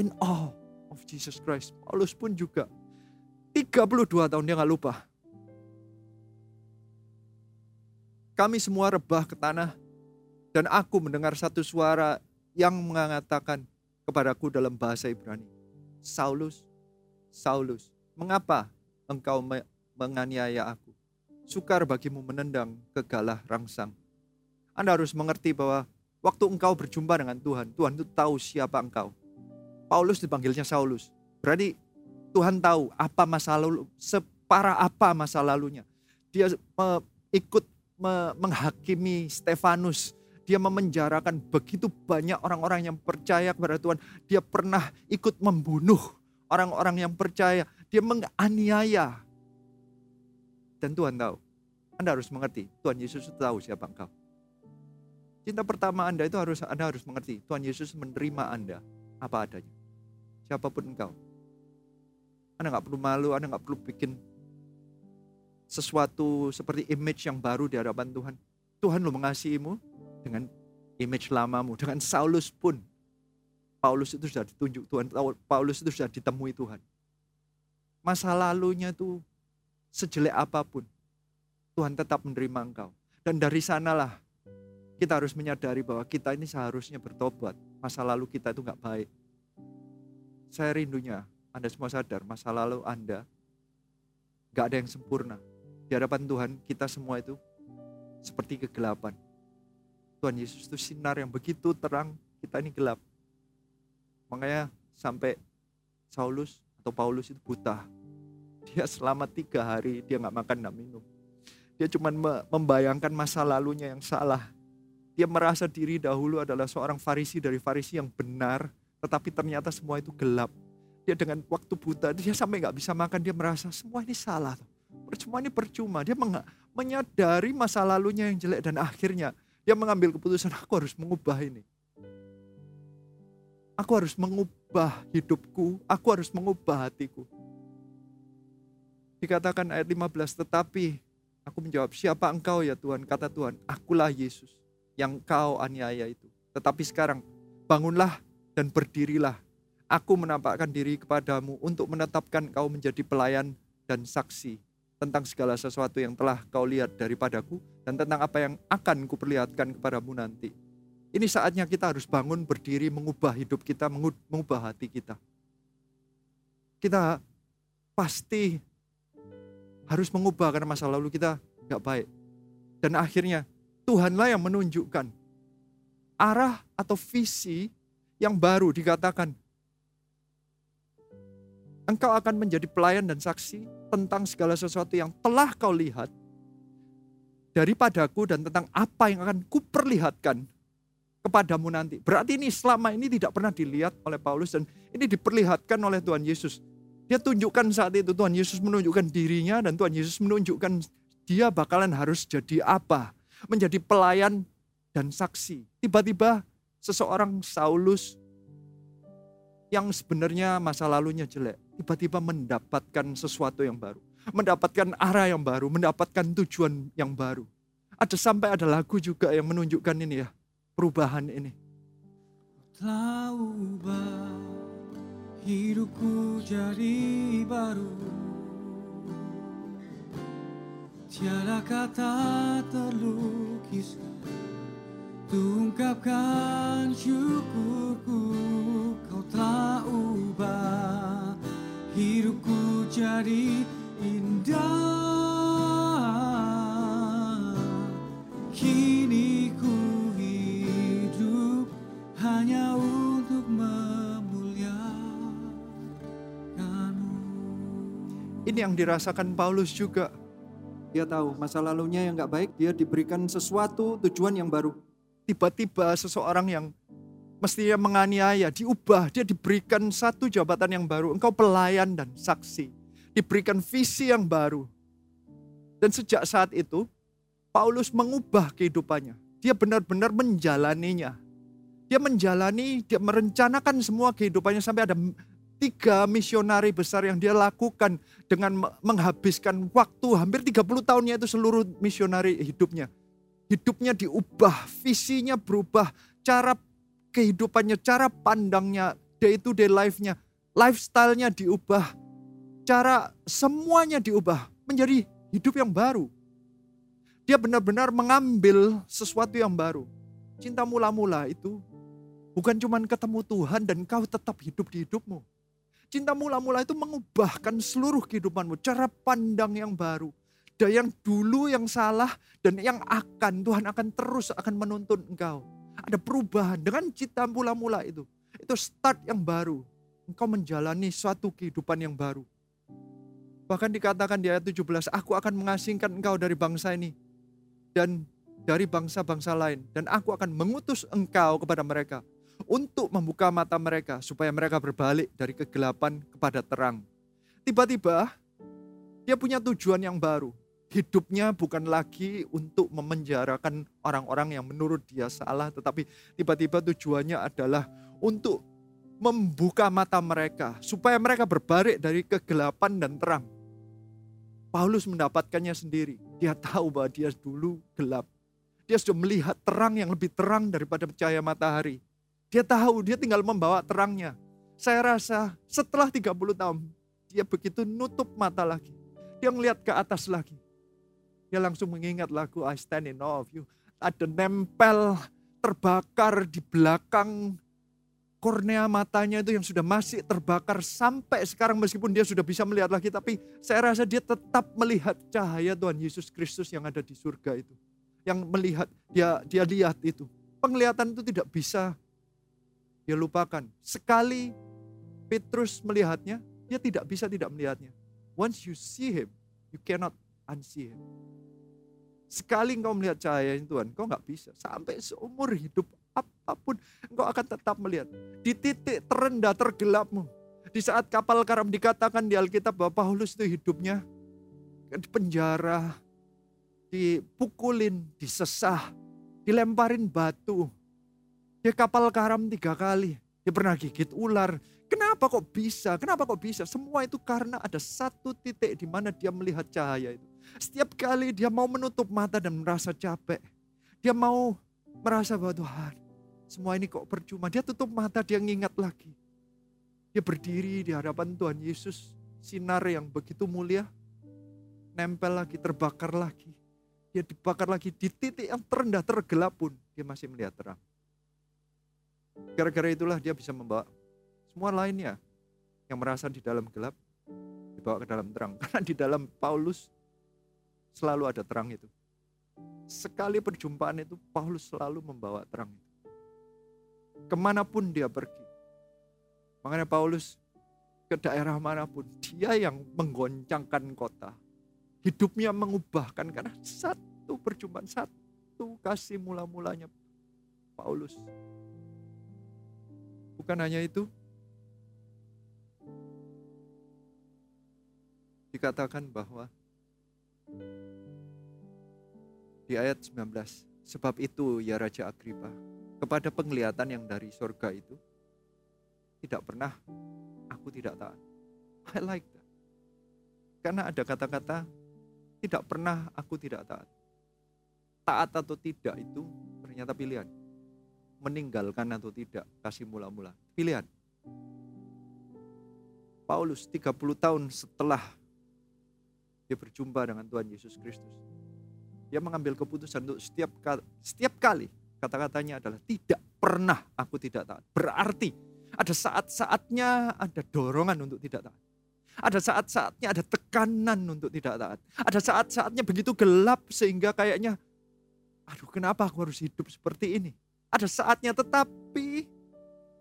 in awe of Jesus Christ. Paulus pun juga 32 tahun dia nggak lupa. Kami semua rebah ke tanah dan aku mendengar satu suara yang mengatakan kepadaku dalam bahasa Ibrani. Saulus, Saulus, mengapa engkau menganiaya aku? Sukar bagimu menendang kegalah rangsang. Anda harus mengerti bahwa waktu engkau berjumpa dengan Tuhan, Tuhan itu tahu siapa engkau. Paulus dipanggilnya Saulus. Berarti Tuhan tahu apa masa lalu, separah apa masa lalunya. Dia me, ikut me, menghakimi Stefanus. Dia memenjarakan begitu banyak orang-orang yang percaya kepada Tuhan. Dia pernah ikut membunuh orang-orang yang percaya. Dia menganiaya. Dan Tuhan tahu. Anda harus mengerti, Tuhan Yesus tahu siapa engkau. Cinta pertama Anda itu harus Anda harus mengerti, Tuhan Yesus menerima Anda apa adanya siapa pun engkau. Anda nggak perlu malu, Anda nggak perlu bikin sesuatu seperti image yang baru di hadapan Tuhan. Tuhan lo mengasihimu dengan image lamamu, dengan Saulus pun Paulus itu sudah ditunjuk Tuhan, Paulus itu sudah ditemui Tuhan. Masa lalunya itu sejelek apa pun, Tuhan tetap menerima engkau. Dan dari sanalah kita harus menyadari bahwa kita ini seharusnya bertobat. Masa lalu kita itu nggak baik. Saya rindunya, Anda semua sadar, masa lalu Anda nggak ada yang sempurna. Di hadapan Tuhan, kita semua itu seperti kegelapan. Tuhan Yesus itu sinar yang begitu terang, kita ini gelap. Makanya sampai Saulus atau Paulus itu buta. Dia selama tiga hari dia nggak makan nggak minum. Dia cuma membayangkan masa lalunya yang salah. Dia merasa diri dahulu adalah seorang farisi dari farisi yang benar, tetapi ternyata semua itu gelap. Dia dengan waktu buta, dia sampai nggak bisa makan, dia merasa semua ini salah. Semua ini percuma. Dia menyadari masa lalunya yang jelek dan akhirnya dia mengambil keputusan, aku harus mengubah ini. Aku harus mengubah hidupku, aku harus mengubah hatiku. Dikatakan ayat 15, tetapi aku menjawab, siapa engkau ya Tuhan? Kata Tuhan, akulah Yesus yang kau aniaya itu. Tetapi sekarang, bangunlah dan berdirilah. Aku menampakkan diri kepadamu untuk menetapkan kau menjadi pelayan dan saksi tentang segala sesuatu yang telah kau lihat daripadaku dan tentang apa yang akan kuperlihatkan kepadamu nanti. Ini saatnya kita harus bangun, berdiri, mengubah hidup kita, mengubah hati kita. Kita pasti harus mengubah karena masa lalu kita nggak baik. Dan akhirnya Tuhanlah yang menunjukkan arah atau visi yang baru dikatakan engkau akan menjadi pelayan dan saksi tentang segala sesuatu yang telah kau lihat daripadaku dan tentang apa yang akan kuperlihatkan kepadamu nanti. Berarti ini selama ini tidak pernah dilihat oleh Paulus dan ini diperlihatkan oleh Tuhan Yesus. Dia tunjukkan saat itu Tuhan Yesus menunjukkan dirinya dan Tuhan Yesus menunjukkan dia bakalan harus jadi apa. Menjadi pelayan dan saksi. Tiba-tiba seseorang Saulus yang sebenarnya masa lalunya jelek, tiba-tiba mendapatkan sesuatu yang baru, mendapatkan arah yang baru, mendapatkan tujuan yang baru. Ada sampai ada lagu juga yang menunjukkan ini ya, perubahan ini. Telah ubah hidupku jadi baru. Tiada kata terlukiskan Tungkapkan syukurku. Kau telah ubah Hidupku jadi indah. Kini hanya untuk memuliakanmu Ini yang dirasakan Paulus juga. Dia tahu masa lalunya yang gak baik, dia diberikan sesuatu tujuan yang baru tiba-tiba seseorang yang mestinya menganiaya, diubah, dia diberikan satu jabatan yang baru. Engkau pelayan dan saksi. Diberikan visi yang baru. Dan sejak saat itu, Paulus mengubah kehidupannya. Dia benar-benar menjalaninya. Dia menjalani, dia merencanakan semua kehidupannya sampai ada tiga misionari besar yang dia lakukan dengan menghabiskan waktu hampir 30 tahunnya itu seluruh misionari hidupnya hidupnya diubah, visinya berubah, cara kehidupannya, cara pandangnya, day to day life-nya, lifestyle-nya diubah, cara semuanya diubah menjadi hidup yang baru. Dia benar-benar mengambil sesuatu yang baru. Cinta mula-mula itu bukan cuma ketemu Tuhan dan kau tetap hidup di hidupmu. Cinta mula-mula itu mengubahkan seluruh kehidupanmu, cara pandang yang baru ada yang dulu yang salah dan yang akan Tuhan akan terus akan menuntun engkau. Ada perubahan dengan cita mula-mula itu. Itu start yang baru. Engkau menjalani suatu kehidupan yang baru. Bahkan dikatakan di ayat 17, aku akan mengasingkan engkau dari bangsa ini dan dari bangsa-bangsa lain dan aku akan mengutus engkau kepada mereka untuk membuka mata mereka supaya mereka berbalik dari kegelapan kepada terang. Tiba-tiba dia punya tujuan yang baru hidupnya bukan lagi untuk memenjarakan orang-orang yang menurut dia salah, tetapi tiba-tiba tujuannya adalah untuk membuka mata mereka supaya mereka berbalik dari kegelapan dan terang. Paulus mendapatkannya sendiri. Dia tahu bahwa dia dulu gelap. Dia sudah melihat terang yang lebih terang daripada cahaya matahari. Dia tahu, dia tinggal membawa terangnya. Saya rasa setelah 30 tahun, dia begitu nutup mata lagi. Dia melihat ke atas lagi. Dia langsung mengingat lagu I Stand in Awe of You. Ada nempel terbakar di belakang kornea matanya itu yang sudah masih terbakar sampai sekarang meskipun dia sudah bisa melihat lagi tapi saya rasa dia tetap melihat cahaya Tuhan Yesus Kristus yang ada di surga itu. Yang melihat dia dia lihat itu. Penglihatan itu tidak bisa dia lupakan. Sekali Petrus melihatnya, dia tidak bisa tidak melihatnya. Once you see him, you cannot unsee him. Sekali engkau melihat cahaya Tuhan, engkau nggak bisa. Sampai seumur hidup apa pun, engkau akan tetap melihat. Di titik terendah tergelapmu. Di saat kapal karam dikatakan di Alkitab bahwa Paulus itu hidupnya di penjara, dipukulin, disesah, dilemparin batu. Dia kapal karam tiga kali. Dia pernah gigit ular. Kenapa kok bisa? Kenapa kok bisa? Semua itu karena ada satu titik di mana dia melihat cahaya itu. Setiap kali dia mau menutup mata dan merasa capek. Dia mau merasa bahwa Tuhan, semua ini kok percuma. Dia tutup mata, dia ngingat lagi. Dia berdiri di hadapan Tuhan Yesus. Sinar yang begitu mulia. Nempel lagi, terbakar lagi. Dia dibakar lagi di titik yang terendah, tergelap pun. Dia masih melihat terang. Gara-gara itulah dia bisa membawa semua lainnya yang merasa di dalam gelap dibawa ke dalam terang. Karena di dalam Paulus Selalu ada terang itu. Sekali perjumpaan itu Paulus selalu membawa terang itu. Ke mana pun dia pergi. Makanya Paulus ke daerah mana pun, dia yang menggoncangkan kota. Hidupnya mengubahkan karena satu perjumpaan, satu kasih mula-mulanya Paulus. Bukan hanya itu, dikatakan bahwa di ayat 19, sebab itu ya Raja Agripa, kepada penglihatan yang dari surga itu, tidak pernah aku tidak taat. I like that. Karena ada kata-kata, tidak pernah aku tidak taat. Taat atau tidak itu ternyata pilihan. Meninggalkan atau tidak, kasih mula-mula. Pilihan. Paulus 30 tahun setelah dia berjumpa dengan Tuhan Yesus Kristus dia mengambil keputusan untuk setiap kali, setiap kali kata-katanya adalah tidak pernah aku tidak taat. Berarti ada saat-saatnya ada dorongan untuk tidak taat. Ada saat-saatnya ada tekanan untuk tidak taat. Ada saat-saatnya begitu gelap sehingga kayaknya aduh kenapa aku harus hidup seperti ini. Ada saatnya tetapi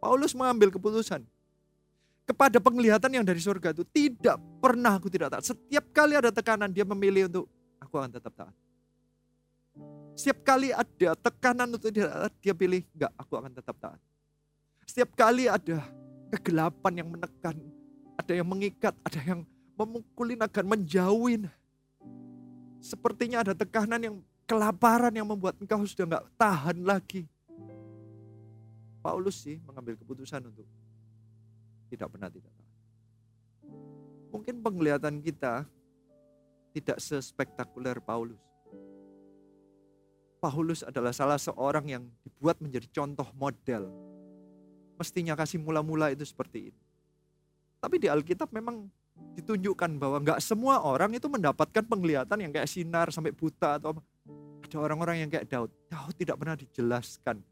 Paulus mengambil keputusan kepada penglihatan yang dari surga itu tidak pernah aku tidak taat. Setiap kali ada tekanan dia memilih untuk aku akan tetap taat. Setiap kali ada tekanan untuk dia, dia pilih, enggak, aku akan tetap taat. Setiap kali ada kegelapan yang menekan, ada yang mengikat, ada yang memukulin akan menjauhin. Sepertinya ada tekanan yang kelaparan yang membuat engkau sudah enggak tahan lagi. Paulus sih mengambil keputusan untuk tidak pernah tidak tahan. Mungkin penglihatan kita tidak sespektakuler Paulus. Paulus adalah salah seorang yang dibuat menjadi contoh model. Mestinya kasih mula-mula itu seperti ini. Tapi di Alkitab memang ditunjukkan bahwa nggak semua orang itu mendapatkan penglihatan yang kayak sinar sampai buta atau ada orang-orang yang kayak Daud. Daud tidak pernah dijelaskan.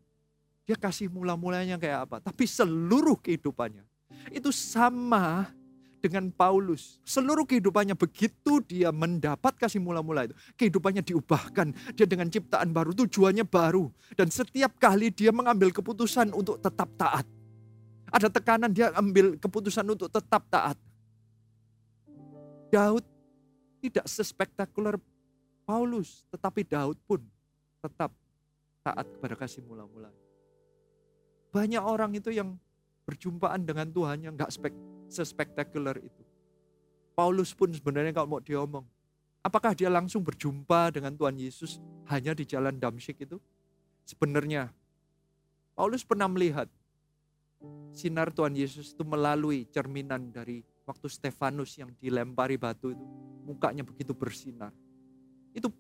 Dia kasih mula-mulanya kayak apa. Tapi seluruh kehidupannya itu sama dengan Paulus. Seluruh kehidupannya begitu dia mendapat kasih mula-mula itu. Kehidupannya diubahkan. Dia dengan ciptaan baru, tujuannya baru. Dan setiap kali dia mengambil keputusan untuk tetap taat. Ada tekanan dia ambil keputusan untuk tetap taat. Daud tidak sespektakuler Paulus. Tetapi Daud pun tetap taat kepada kasih mula-mula. Banyak orang itu yang berjumpaan dengan Tuhan yang gak spek sespektakuler itu. Paulus pun sebenarnya kalau mau diomong, apakah dia langsung berjumpa dengan Tuhan Yesus hanya di jalan Damsyik itu? Sebenarnya Paulus pernah melihat sinar Tuhan Yesus itu melalui cerminan dari waktu Stefanus yang dilempari batu itu. Mukanya begitu bersinar. Itu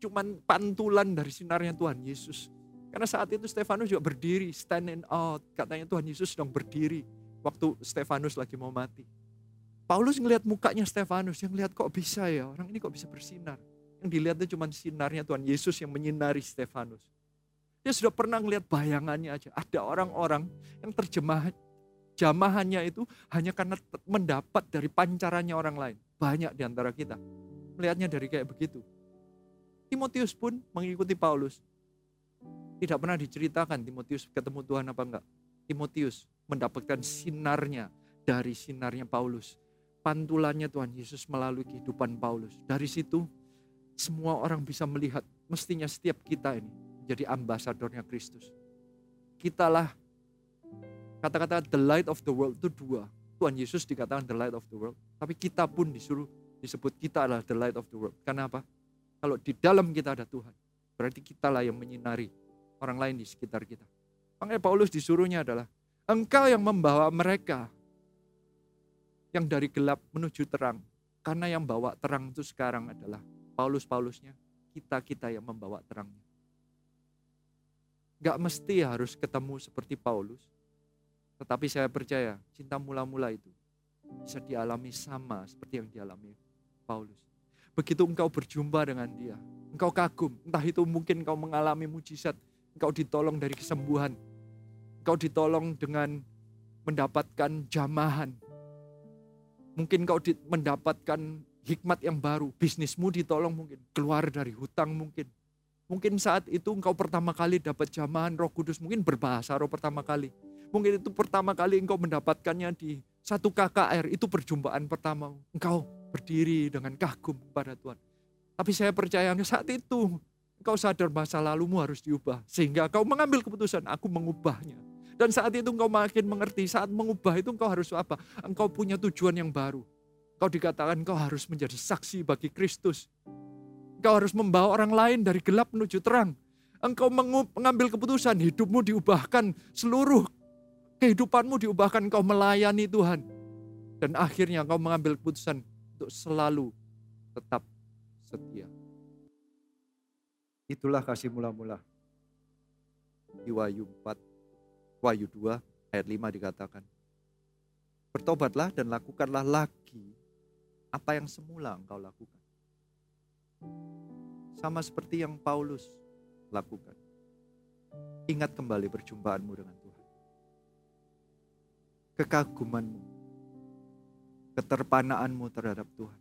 cuman pantulan dari sinarnya Tuhan Yesus. Karena saat itu Stefanus juga berdiri, standing out. Katanya Tuhan Yesus sedang berdiri waktu Stefanus lagi mau mati. Paulus ngelihat mukanya Stefanus, yang lihat kok bisa ya, orang ini kok bisa bersinar. Yang dilihat itu cuma sinarnya Tuhan Yesus yang menyinari Stefanus. Dia sudah pernah ngelihat bayangannya aja. Ada orang-orang yang terjemah jamahannya itu hanya karena mendapat dari pancarannya orang lain. Banyak di antara kita melihatnya dari kayak begitu. Timotius pun mengikuti Paulus. Tidak pernah diceritakan Timotius ketemu Tuhan apa enggak. Timotius mendapatkan sinarnya dari sinarnya Paulus. Pantulannya Tuhan Yesus melalui kehidupan Paulus. Dari situ semua orang bisa melihat mestinya setiap kita ini menjadi ambasadornya Kristus. Kitalah kata-kata the light of the world itu dua. Tuhan Yesus dikatakan the light of the world. Tapi kita pun disuruh disebut kita adalah the light of the world. Kenapa? Kalau di dalam kita ada Tuhan, berarti kitalah yang menyinari orang lain di sekitar kita. Makanya Paulus disuruhnya adalah, engkau yang membawa mereka yang dari gelap menuju terang. Karena yang bawa terang itu sekarang adalah Paulus-Paulusnya, kita-kita yang membawa terangnya. Gak mesti harus ketemu seperti Paulus, tetapi saya percaya cinta mula-mula itu bisa dialami sama seperti yang dialami Paulus. Begitu engkau berjumpa dengan dia, engkau kagum, entah itu mungkin engkau mengalami mujizat, engkau ditolong dari kesembuhan. Engkau ditolong dengan mendapatkan jamahan. Mungkin engkau mendapatkan hikmat yang baru. Bisnismu ditolong mungkin. Keluar dari hutang mungkin. Mungkin saat itu engkau pertama kali dapat jamahan roh kudus. Mungkin berbahasa roh pertama kali. Mungkin itu pertama kali engkau mendapatkannya di satu KKR. Itu perjumpaan pertama. Engkau berdiri dengan kagum pada Tuhan. Tapi saya percaya saat itu Engkau sadar masa lalumu harus diubah. Sehingga kau mengambil keputusan, aku mengubahnya. Dan saat itu engkau makin mengerti, saat mengubah itu engkau harus apa? Engkau punya tujuan yang baru. Engkau dikatakan engkau harus menjadi saksi bagi Kristus. Engkau harus membawa orang lain dari gelap menuju terang. Engkau mengambil keputusan, hidupmu diubahkan, seluruh kehidupanmu diubahkan, engkau melayani Tuhan. Dan akhirnya engkau mengambil keputusan untuk selalu tetap setia. Itulah kasih mula-mula. Di Wahyu 4, Wahyu 2 ayat 5 dikatakan. Bertobatlah dan lakukanlah lagi apa yang semula engkau lakukan. Sama seperti yang Paulus lakukan. Ingat kembali perjumpaanmu dengan Tuhan. Kekagumanmu, keterpanaanmu terhadap Tuhan.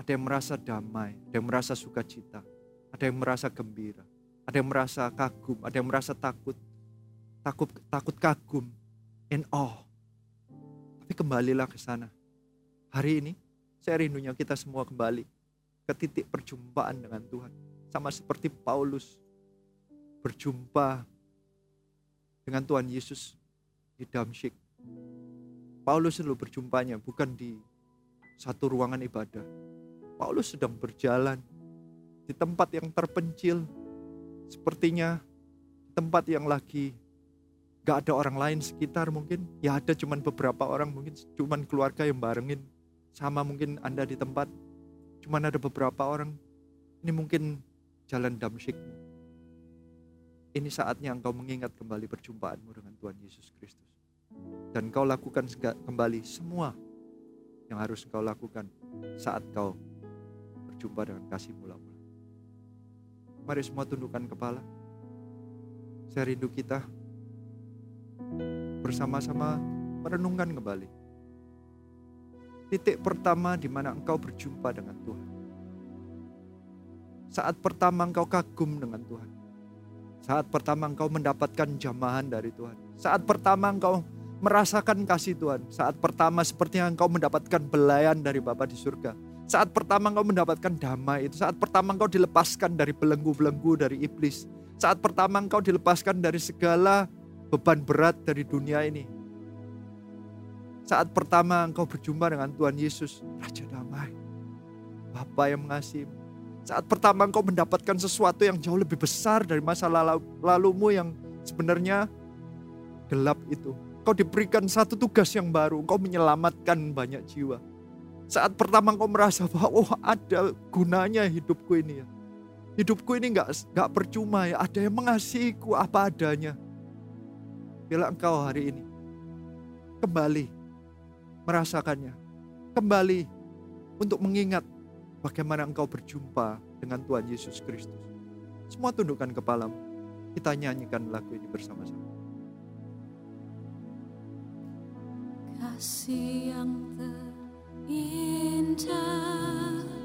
Ada yang merasa damai, ada yang merasa sukacita, ada yang merasa gembira, ada yang merasa kagum, ada yang merasa takut, takut takut kagum, in awe. Tapi kembalilah ke sana. Hari ini saya rindunya kita semua kembali ke titik perjumpaan dengan Tuhan. Sama seperti Paulus berjumpa dengan Tuhan Yesus di Damsyik. Paulus selalu berjumpanya bukan di satu ruangan ibadah. Paulus sedang berjalan di tempat yang terpencil, sepertinya tempat yang lagi gak ada orang lain sekitar mungkin, ya ada cuman beberapa orang mungkin cuman keluarga yang barengin, sama mungkin Anda di tempat, cuman ada beberapa orang, ini mungkin jalan damsyik. Ini saatnya engkau mengingat kembali perjumpaanmu dengan Tuhan Yesus Kristus. Dan kau lakukan kembali semua yang harus kau lakukan saat kau berjumpa dengan kasih mula Mari semua tundukkan kepala. Saya rindu kita bersama-sama merenungkan kembali. Titik pertama di mana engkau berjumpa dengan Tuhan. Saat pertama engkau kagum dengan Tuhan. Saat pertama engkau mendapatkan jamahan dari Tuhan. Saat pertama engkau merasakan kasih Tuhan. Saat pertama seperti yang engkau mendapatkan belayan dari Bapa di surga saat pertama engkau mendapatkan damai itu, saat pertama engkau dilepaskan dari belenggu-belenggu dari iblis. Saat pertama engkau dilepaskan dari segala beban berat dari dunia ini. Saat pertama engkau berjumpa dengan Tuhan Yesus, Raja Damai, Bapa yang mengasihi. Saat pertama engkau mendapatkan sesuatu yang jauh lebih besar dari masa lalu, lalumu yang sebenarnya gelap itu. Kau diberikan satu tugas yang baru, engkau menyelamatkan banyak jiwa. Saat pertama kau merasa bahwa oh ada gunanya hidupku ini ya. Hidupku ini nggak nggak percuma ya. Ada yang mengasihiku apa adanya. Bila engkau hari ini kembali merasakannya. Kembali untuk mengingat bagaimana engkau berjumpa dengan Tuhan Yesus Kristus. Semua tundukkan kepalamu. Kita nyanyikan lagu ini bersama-sama. Kasih yang terindah Hati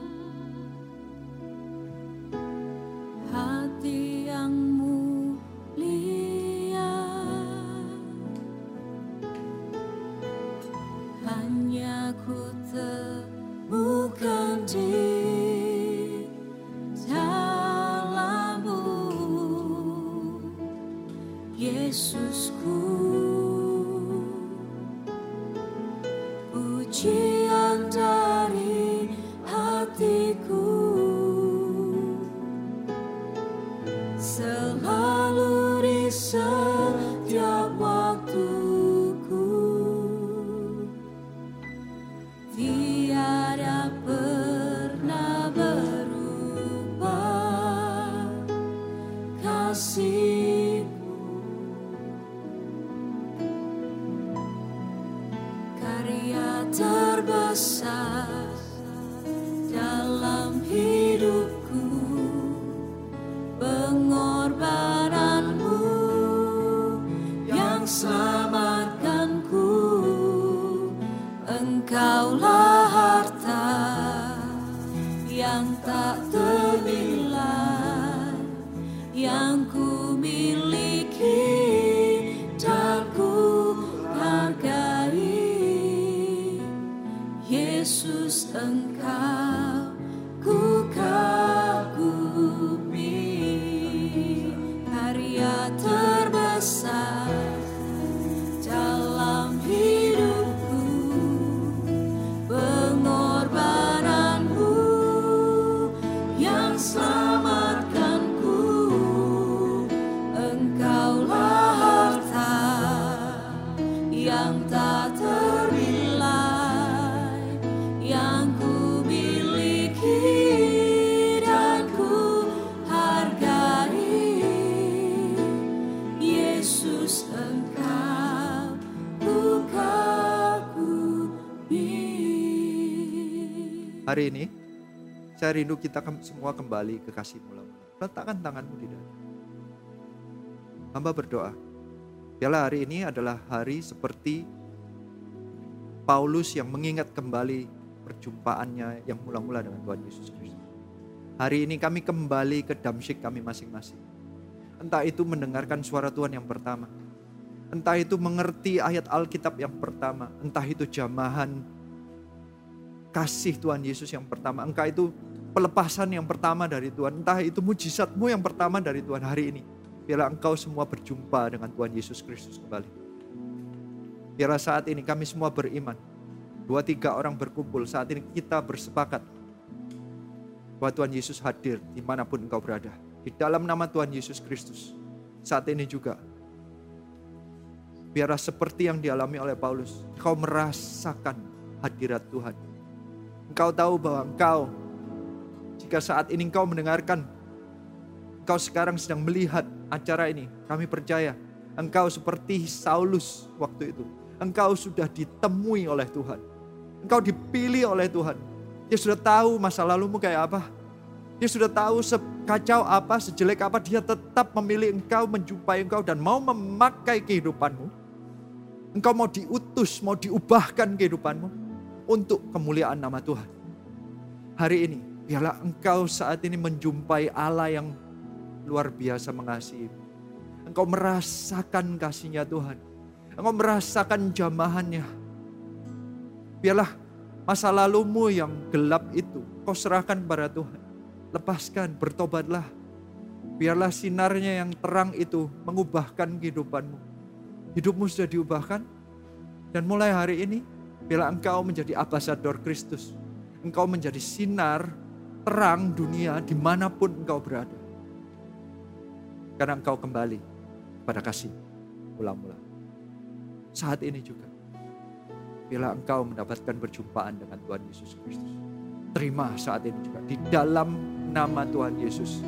Hari ini saya rindu kita semua kembali ke kasih mula Letakkan tanganmu di dalam. Hamba berdoa. Biarlah hari ini adalah hari seperti Paulus yang mengingat kembali perjumpaannya yang mula-mula dengan Tuhan Yesus Kristus. Hari ini kami kembali ke damsyik kami masing-masing. Entah itu mendengarkan suara Tuhan yang pertama. Entah itu mengerti ayat Alkitab yang pertama. Entah itu jamahan kasih Tuhan Yesus yang pertama. Engkau itu pelepasan yang pertama dari Tuhan. Entah itu mujizatmu yang pertama dari Tuhan hari ini. Biarlah engkau semua berjumpa dengan Tuhan Yesus Kristus kembali. Biarlah saat ini kami semua beriman. Dua tiga orang berkumpul. Saat ini kita bersepakat. Bahwa Tuhan Yesus hadir di mana pun engkau berada. Di dalam nama Tuhan Yesus Kristus. Saat ini juga. Biarlah seperti yang dialami oleh Paulus. Engkau merasakan hadirat Tuhan. Engkau tahu bahwa engkau jika saat ini engkau mendengarkan engkau sekarang sedang melihat acara ini, kami percaya engkau seperti Saulus waktu itu. Engkau sudah ditemui oleh Tuhan. Engkau dipilih oleh Tuhan. Dia sudah tahu masa lalumu kayak apa. Dia sudah tahu sekacau apa, sejelek apa. Dia tetap memilih engkau, menjumpai engkau dan mau memakai kehidupanmu. Engkau mau diutus, mau diubahkan kehidupanmu untuk kemuliaan nama Tuhan. Hari ini, biarlah engkau saat ini menjumpai Allah yang luar biasa mengasihi. Engkau merasakan kasihnya Tuhan. Engkau merasakan jamahannya. Biarlah masa lalumu yang gelap itu kau serahkan kepada Tuhan. Lepaskan, bertobatlah. Biarlah sinarnya yang terang itu mengubahkan kehidupanmu. Hidupmu sudah diubahkan. Dan mulai hari ini, biarlah engkau menjadi ambasador Kristus. Engkau menjadi sinar terang dunia di mana pun engkau berada. Karena engkau kembali pada kasih mula-mula. Saat ini juga. Bila engkau mendapatkan perjumpaan dengan Tuhan Yesus Kristus. Terima saat ini juga. Di dalam nama Tuhan Yesus.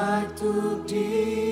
I took deep.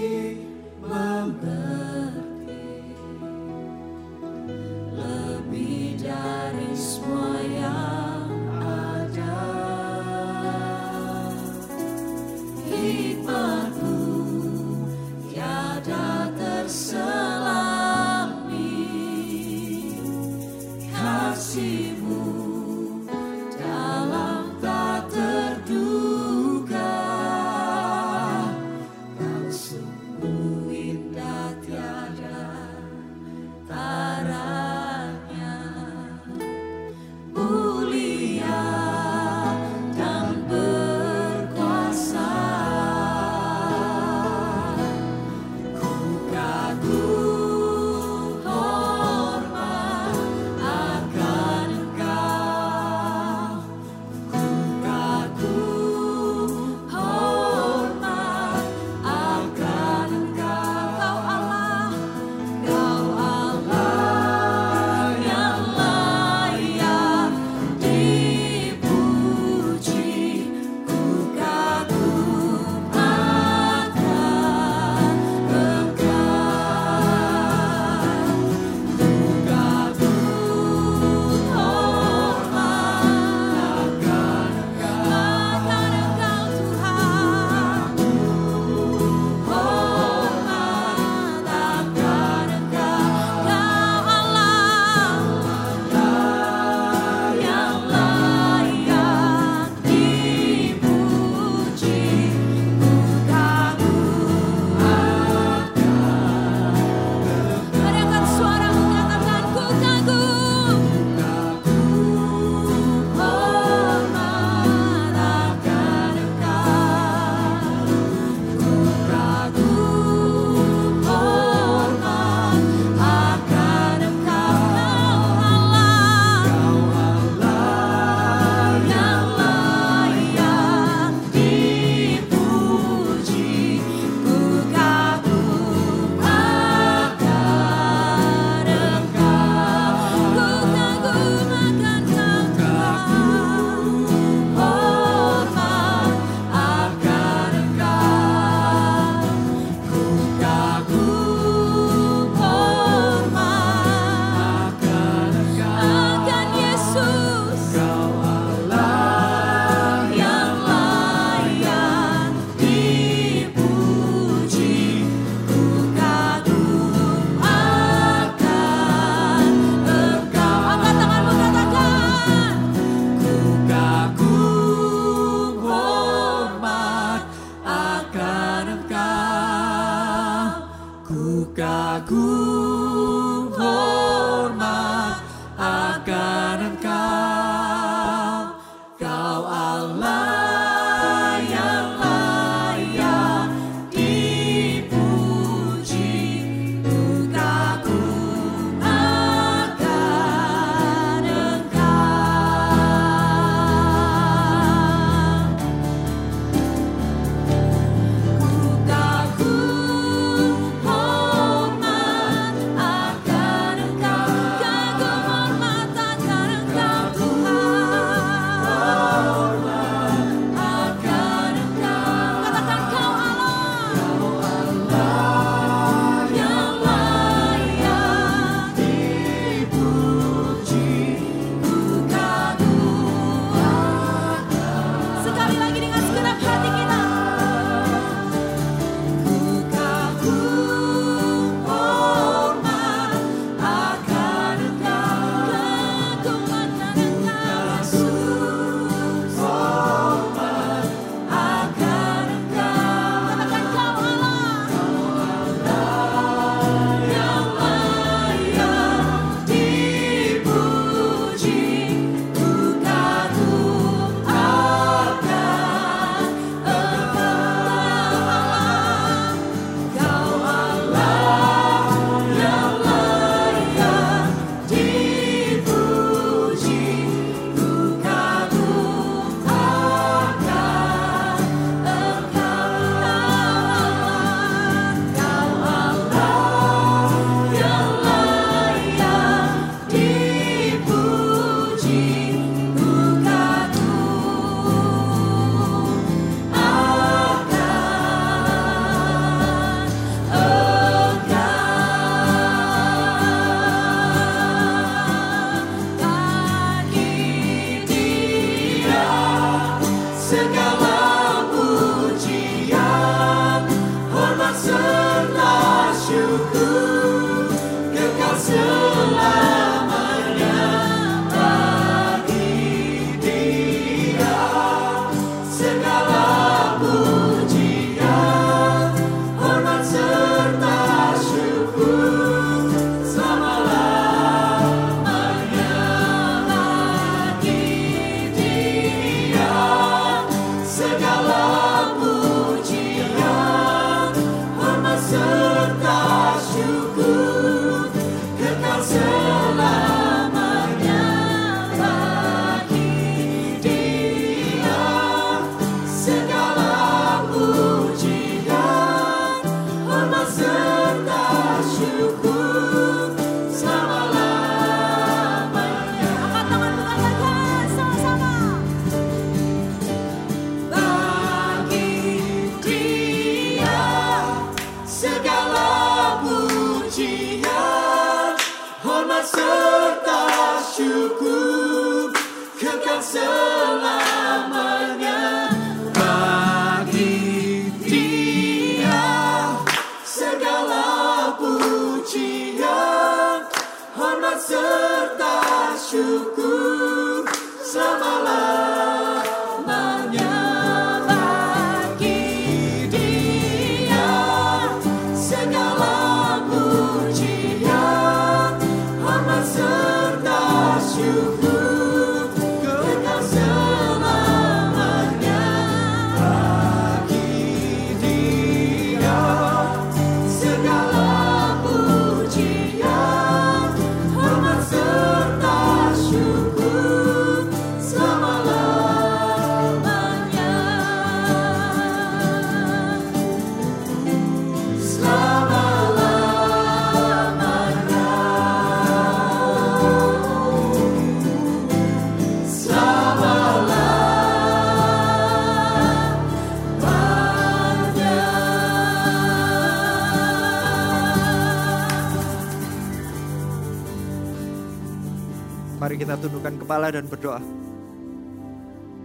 Kepala dan berdoa.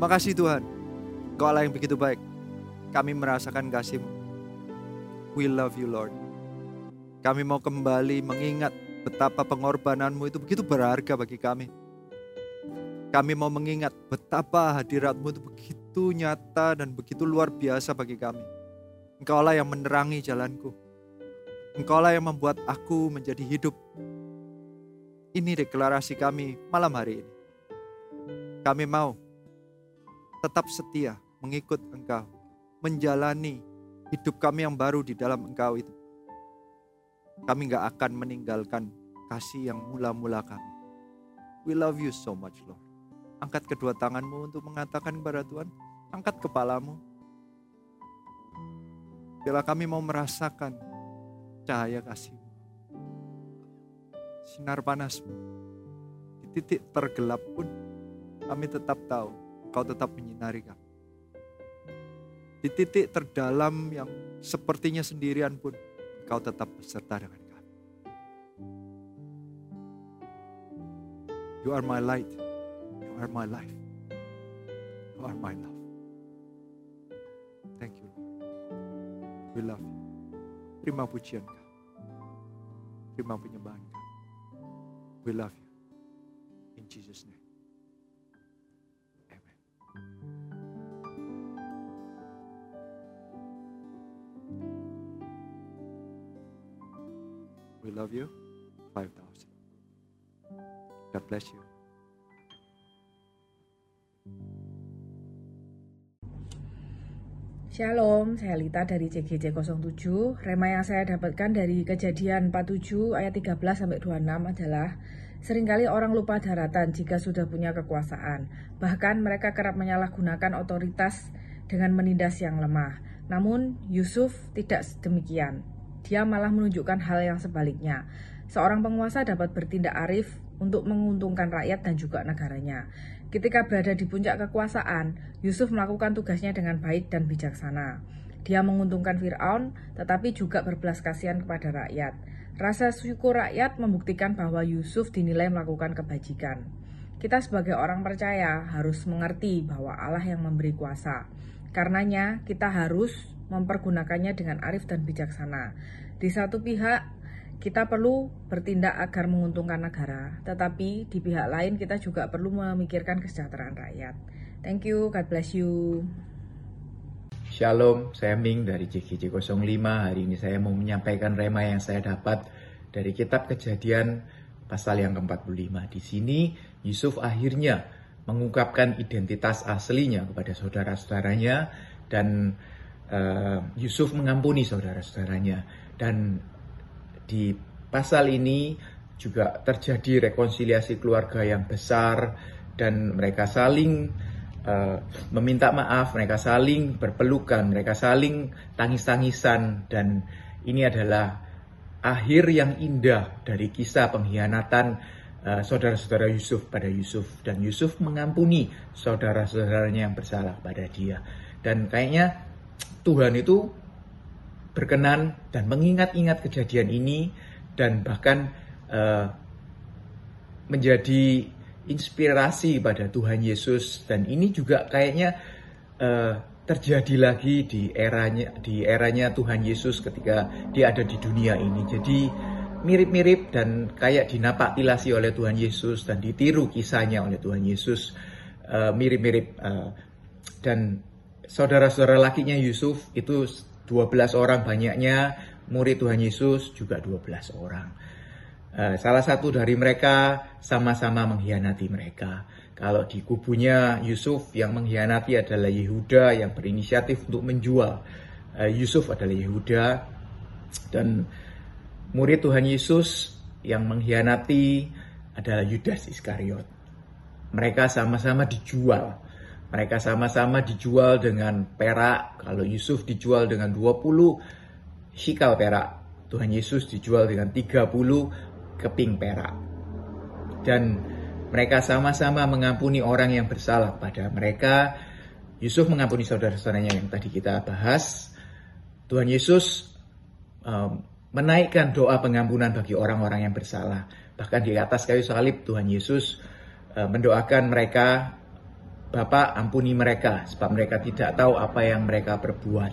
Makasih Tuhan, Kau Allah yang begitu baik. Kami merasakan kasih-Mu. We love you Lord. Kami mau kembali mengingat betapa pengorbananmu itu begitu berharga bagi kami. Kami mau mengingat betapa hadiratmu itu begitu nyata dan begitu luar biasa bagi kami. Engkaulah yang menerangi jalanku. Engkaulah yang membuat aku menjadi hidup. Ini deklarasi kami malam hari ini. Kami mau tetap setia mengikut Engkau, menjalani hidup kami yang baru di dalam Engkau itu. Kami gak akan meninggalkan kasih yang mula-mula kami. We love you so much, Lord. Angkat kedua tanganmu untuk mengatakan kepada Tuhan, angkat kepalamu. Bila kami mau merasakan cahaya kasih sinar panasmu. Di titik tergelap pun kami tetap tahu kau tetap menyinari kami. Di titik terdalam yang sepertinya sendirian pun kau tetap beserta dengan kami. You are my light. You are my life. You are my love. Thank you Lord. We love you. Terima pujian kau. Terima penyembahan kau. We love you. In Jesus' name. We love you. 5,000. God bless you. Shalom, saya Lita dari CGC 07. Rema yang saya dapatkan dari kejadian 47 ayat 13 sampai 26 adalah sering kali orang lupa daratan jika sudah punya kekuasaan. Bahkan mereka kerap menyalahgunakan otoritas dengan menindas yang lemah. Namun Yusuf tidak demikian. Dia malah menunjukkan hal yang sebaliknya. Seorang penguasa dapat bertindak arif untuk menguntungkan rakyat dan juga negaranya. Ketika berada di puncak kekuasaan, Yusuf melakukan tugasnya dengan baik dan bijaksana. Dia menguntungkan Firaun, tetapi juga berbelas kasihan kepada rakyat. Rasa syukur rakyat membuktikan bahwa Yusuf dinilai melakukan kebajikan. Kita sebagai orang percaya harus mengerti bahwa Allah yang memberi kuasa. Karenanya, kita harus mempergunakannya dengan arif dan bijaksana. Di satu pihak, kita perlu bertindak agar menguntungkan negara, tetapi di pihak lain kita juga perlu memikirkan kesejahteraan rakyat. Thank you, God bless you. Shalom, saya Ming dari JGJ 05. Hari ini saya mau menyampaikan rema yang saya dapat dari kitab kejadian pasal yang ke-45. Di sini Yusuf akhirnya mengungkapkan identitas aslinya kepada saudara-saudaranya dan uh, Yusuf mengampuni saudara-saudaranya. Dan di pasal ini juga terjadi rekonsiliasi keluarga yang besar dan mereka saling uh, meminta maaf, mereka saling berpelukan, mereka saling tangis-tangisan. Dan ini adalah akhir yang indah dari kisah pengkhianatan uh, saudara-saudara Yusuf pada Yusuf. Dan Yusuf mengampuni saudara-saudaranya yang bersalah pada dia. Dan kayaknya Tuhan itu berkenan dan mengingat-ingat kejadian ini dan bahkan uh, menjadi inspirasi pada Tuhan Yesus dan ini juga kayaknya uh, terjadi lagi di eranya di eranya Tuhan Yesus ketika dia ada di dunia ini. Jadi mirip-mirip dan kayak dinapaktilasi oleh Tuhan Yesus dan ditiru kisahnya oleh Tuhan Yesus uh, mirip-mirip uh, dan saudara-saudara lakinya Yusuf itu 12 orang banyaknya murid Tuhan Yesus juga 12 orang. Uh, salah satu dari mereka sama-sama mengkhianati mereka. Kalau di kubunya Yusuf yang mengkhianati adalah Yehuda yang berinisiatif untuk menjual. Uh, Yusuf adalah Yehuda dan murid Tuhan Yesus yang mengkhianati adalah Yudas Iskariot. Mereka sama-sama dijual. Mereka sama-sama dijual dengan perak. Kalau Yusuf dijual dengan 20 hikal perak. Tuhan Yesus dijual dengan 30 keping perak. Dan mereka sama-sama mengampuni orang yang bersalah pada mereka. Yusuf mengampuni saudara-saudaranya yang tadi kita bahas. Tuhan Yesus um, menaikkan doa pengampunan bagi orang-orang yang bersalah. Bahkan di atas kayu salib Tuhan Yesus uh, mendoakan mereka, Bapak ampuni mereka sebab mereka tidak tahu apa yang mereka perbuat.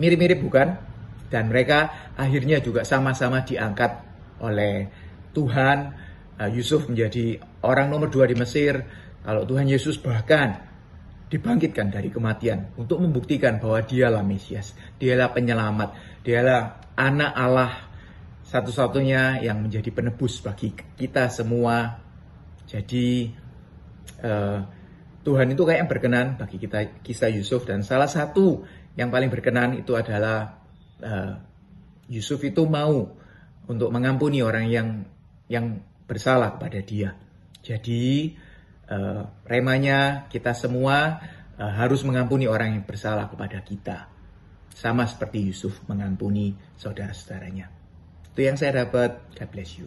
Mirip-mirip bukan? Dan mereka akhirnya juga sama-sama diangkat oleh Tuhan. Uh, Yusuf menjadi orang nomor dua di Mesir. Kalau Tuhan Yesus bahkan dibangkitkan dari kematian untuk membuktikan bahwa dialah Mesias, dialah penyelamat, dialah anak Allah satu-satunya yang menjadi penebus bagi kita semua. Jadi uh, Tuhan itu kayak yang berkenan bagi kita kisah Yusuf dan salah satu yang paling berkenan itu adalah uh, Yusuf itu mau untuk mengampuni orang yang yang bersalah pada dia. Jadi uh, remanya kita semua uh, harus mengampuni orang yang bersalah kepada kita. Sama seperti Yusuf mengampuni saudara-saudaranya. Itu yang saya dapat. God bless you.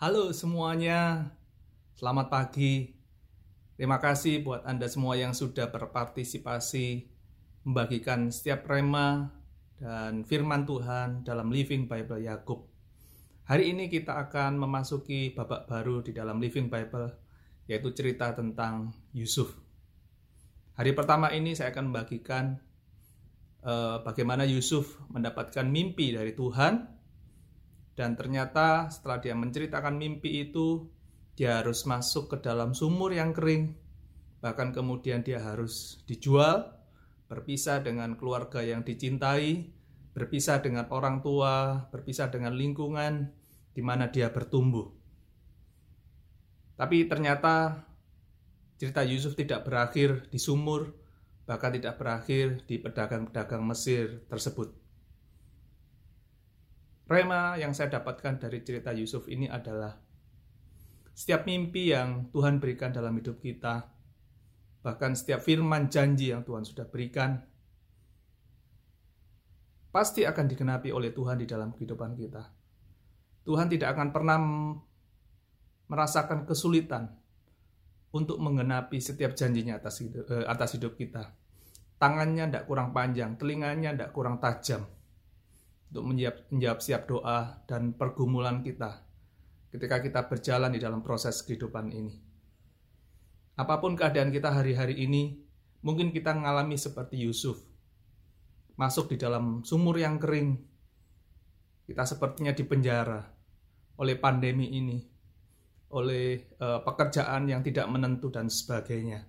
Halo semuanya. Selamat pagi. Terima kasih buat Anda semua yang sudah berpartisipasi membagikan setiap rema dan firman Tuhan dalam Living Bible Yakub. Hari ini kita akan memasuki babak baru di dalam Living Bible, yaitu cerita tentang Yusuf. Hari pertama ini saya akan membagikan uh, bagaimana Yusuf mendapatkan mimpi dari Tuhan, dan ternyata setelah dia menceritakan mimpi itu, dia harus masuk ke dalam sumur yang kering, bahkan kemudian dia harus dijual berpisah dengan keluarga yang dicintai, berpisah dengan orang tua, berpisah dengan lingkungan di mana dia bertumbuh. Tapi ternyata cerita Yusuf tidak berakhir di sumur, bahkan tidak berakhir di pedagang-pedagang Mesir tersebut. Rema yang saya dapatkan dari cerita Yusuf ini adalah setiap mimpi yang Tuhan berikan dalam hidup kita bahkan setiap firman janji yang Tuhan sudah berikan, pasti akan digenapi oleh Tuhan di dalam kehidupan kita. Tuhan tidak akan pernah merasakan kesulitan untuk mengenapi setiap janjinya atas hidup, eh, atas hidup kita. Tangannya tidak kurang panjang, telinganya tidak kurang tajam untuk menjawab, menjawab siap doa dan pergumulan kita ketika kita berjalan di dalam proses kehidupan ini. Apa pun keadaan kita hari-hari ini, mungkin kita mengalami seperti Yusuf. Masuk di dalam sumur yang kering. Kita sepertinya di penjara oleh pandemi ini, oleh uh, pekerjaan yang tidak menentu dan sebagainya.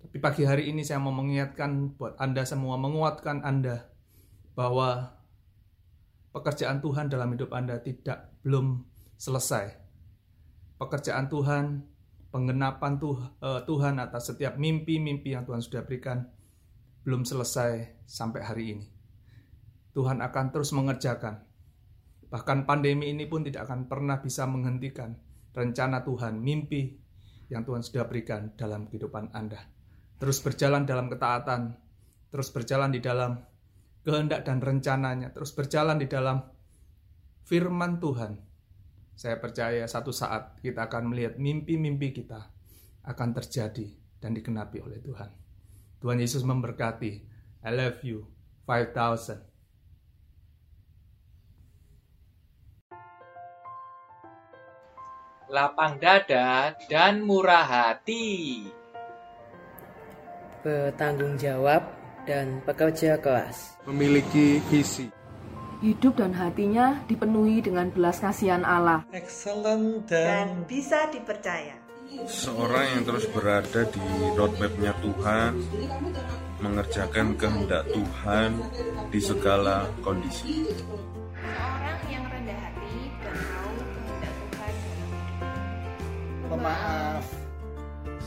Tapi pagi hari ini saya mau mengingatkan buat Anda semua, menguatkan Anda bahwa pekerjaan Tuhan dalam hidup Anda tidak belum selesai. Pekerjaan Tuhan penggenapan eh, Tuhan atas setiap mimpi-mimpi yang Tuhan sudah berikan belum selesai sampai hari ini. Tuhan akan terus mengerjakan. Bahkan pandemi ini pun tidak akan pernah bisa menghentikan rencana Tuhan, mimpi yang Tuhan sudah berikan dalam kehidupan Anda. Terus berjalan dalam ketaatan, terus berjalan di dalam kehendak dan rencananya, terus berjalan di dalam firman Tuhan saya percaya satu saat kita akan melihat mimpi-mimpi kita akan terjadi dan dikenapi oleh Tuhan. Tuhan Yesus memberkati. I love you. 5000. lapang dada, dan murah hati. Bertanggung jawab dan pekerja keras. Memiliki visi. Hidup dan hatinya dipenuhi dengan belas kasihan Allah. Excellent dan, dan bisa dipercaya. Seorang yang terus berada di roadmapnya Tuhan, mengerjakan kehendak Tuhan di segala kondisi. Seorang yang rendah hati dan tahu kehendak Tuhan. Pemaaf.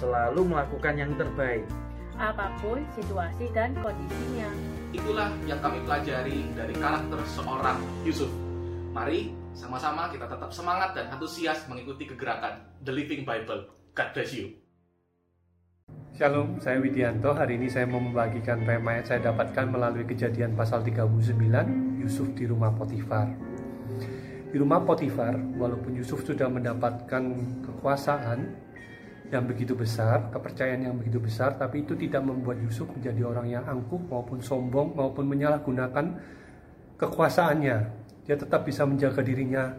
Selalu melakukan yang terbaik. Apa pun situasi dan kondisinya. Itulah yang kami pelajari dari karakter seorang Yusuf. Mari sama-sama kita tetap semangat dan antusias mengikuti kegerakan The Living Bible. God bless you. Shalom, saya Widianto. Hari ini saya mau membagikan tema yang saya dapatkan melalui kejadian pasal 39, Yusuf di rumah Potifar. Di rumah Potifar, walaupun Yusuf sudah mendapatkan kekuasaan yang begitu besar, kepercayaan yang begitu besar, tapi itu tidak membuat Yusuf menjadi orang yang angkuh maupun sombong maupun menyalahgunakan kekuasaannya. Dia tetap bisa menjaga dirinya,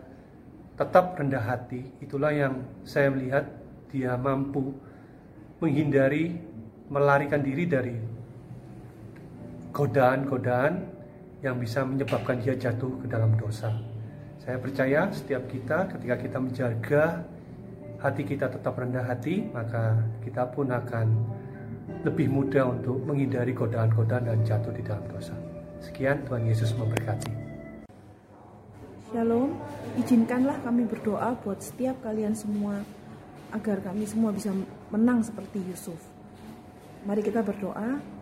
tetap rendah hati. Itulah yang saya melihat dia mampu menghindari melarikan diri dari godaan-godaan yang bisa menyebabkan dia jatuh ke dalam dosa. Saya percaya setiap kita ketika kita menjaga hati kita tetap rendah hati, maka kita pun akan lebih mudah untuk menghindari godaan-godaan dan jatuh di dalam dosa. Sekian Tuhan Yesus memberkati. Shalom, izinkanlah kami berdoa buat setiap kalian semua agar kami semua bisa menang seperti Yusuf. Mari kita berdoa.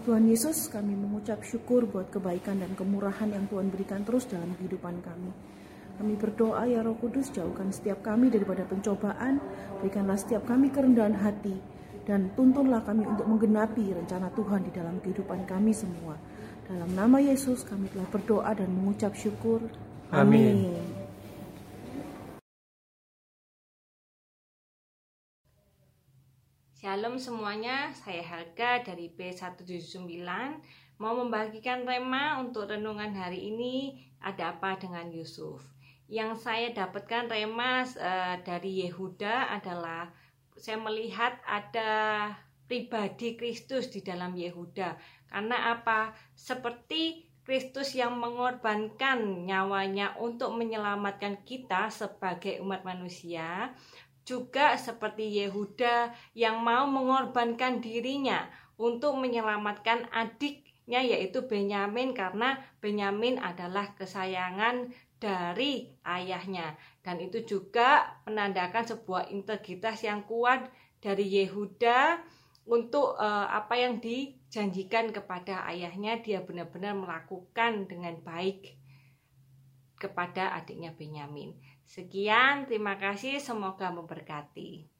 Tuhan Yesus, kami mengucap syukur buat kebaikan dan kemurahan yang Tuhan berikan terus dalam kehidupan kami. Kami berdoa ya Roh Kudus, jauhkan setiap kami daripada pencobaan, berikanlah setiap kami kerendahan hati, dan tuntunlah kami untuk menggenapi rencana Tuhan di dalam kehidupan kami semua. Dalam nama Yesus kami telah berdoa dan mengucap syukur. Amin. Amin. Shalom semuanya, saya Helga dari B179 mau membagikan tema untuk renungan hari ini ada apa dengan Yusuf. Yang saya dapatkan tema uh, dari Yehuda adalah saya melihat ada pribadi Kristus di dalam Yehuda. Karena apa? Seperti Kristus yang mengorbankan nyawanya untuk menyelamatkan kita sebagai umat manusia, juga seperti Yehuda yang mau mengorbankan dirinya untuk menyelamatkan adiknya yaitu Benyamin karena Benyamin adalah kesayangan dari ayahnya dan itu juga menandakan sebuah integritas yang kuat dari Yehuda untuk uh, apa yang dijanjikan kepada ayahnya dia benar-benar melakukan dengan baik kepada adiknya Benyamin. Sekian, terima kasih, semoga memberkati.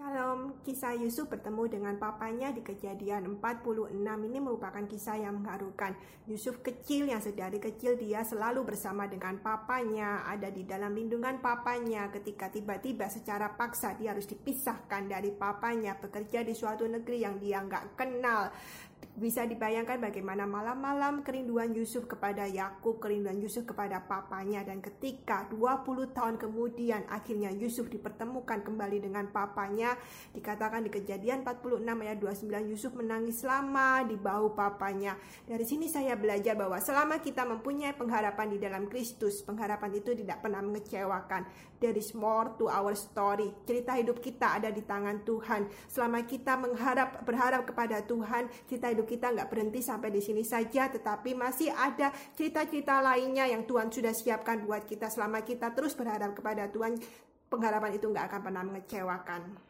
Shalom, kisah Yusuf bertemu dengan papanya di kejadian 46 ini merupakan kisah yang mengharukan. Yusuf kecil yang sedari kecil dia selalu bersama dengan papanya, ada di dalam lindungan papanya ketika tiba-tiba secara paksa dia harus dipisahkan dari papanya, bekerja di suatu negeri yang dia nggak kenal. Bisa dibayangkan bagaimana malam-malam kerinduan Yusuf kepada Yakub, kerinduan Yusuf kepada papanya dan ketika 20 tahun kemudian akhirnya Yusuf dipertemukan kembali dengan papanya, dikatakan di Kejadian 46 ayat 29 Yusuf menangis lama di bahu papanya. Dari sini saya belajar bahwa selama kita mempunyai pengharapan di dalam Kristus, pengharapan itu tidak pernah mengecewakan. There is more to our story. Cerita hidup kita ada di tangan Tuhan. Selama kita mengharap berharap kepada Tuhan, cerita hidup kita nggak berhenti sampai di sini saja, tetapi masih ada cerita-cerita lainnya yang Tuhan sudah siapkan buat kita. Selama kita terus berharap kepada Tuhan, pengharapan itu nggak akan pernah mengecewakan.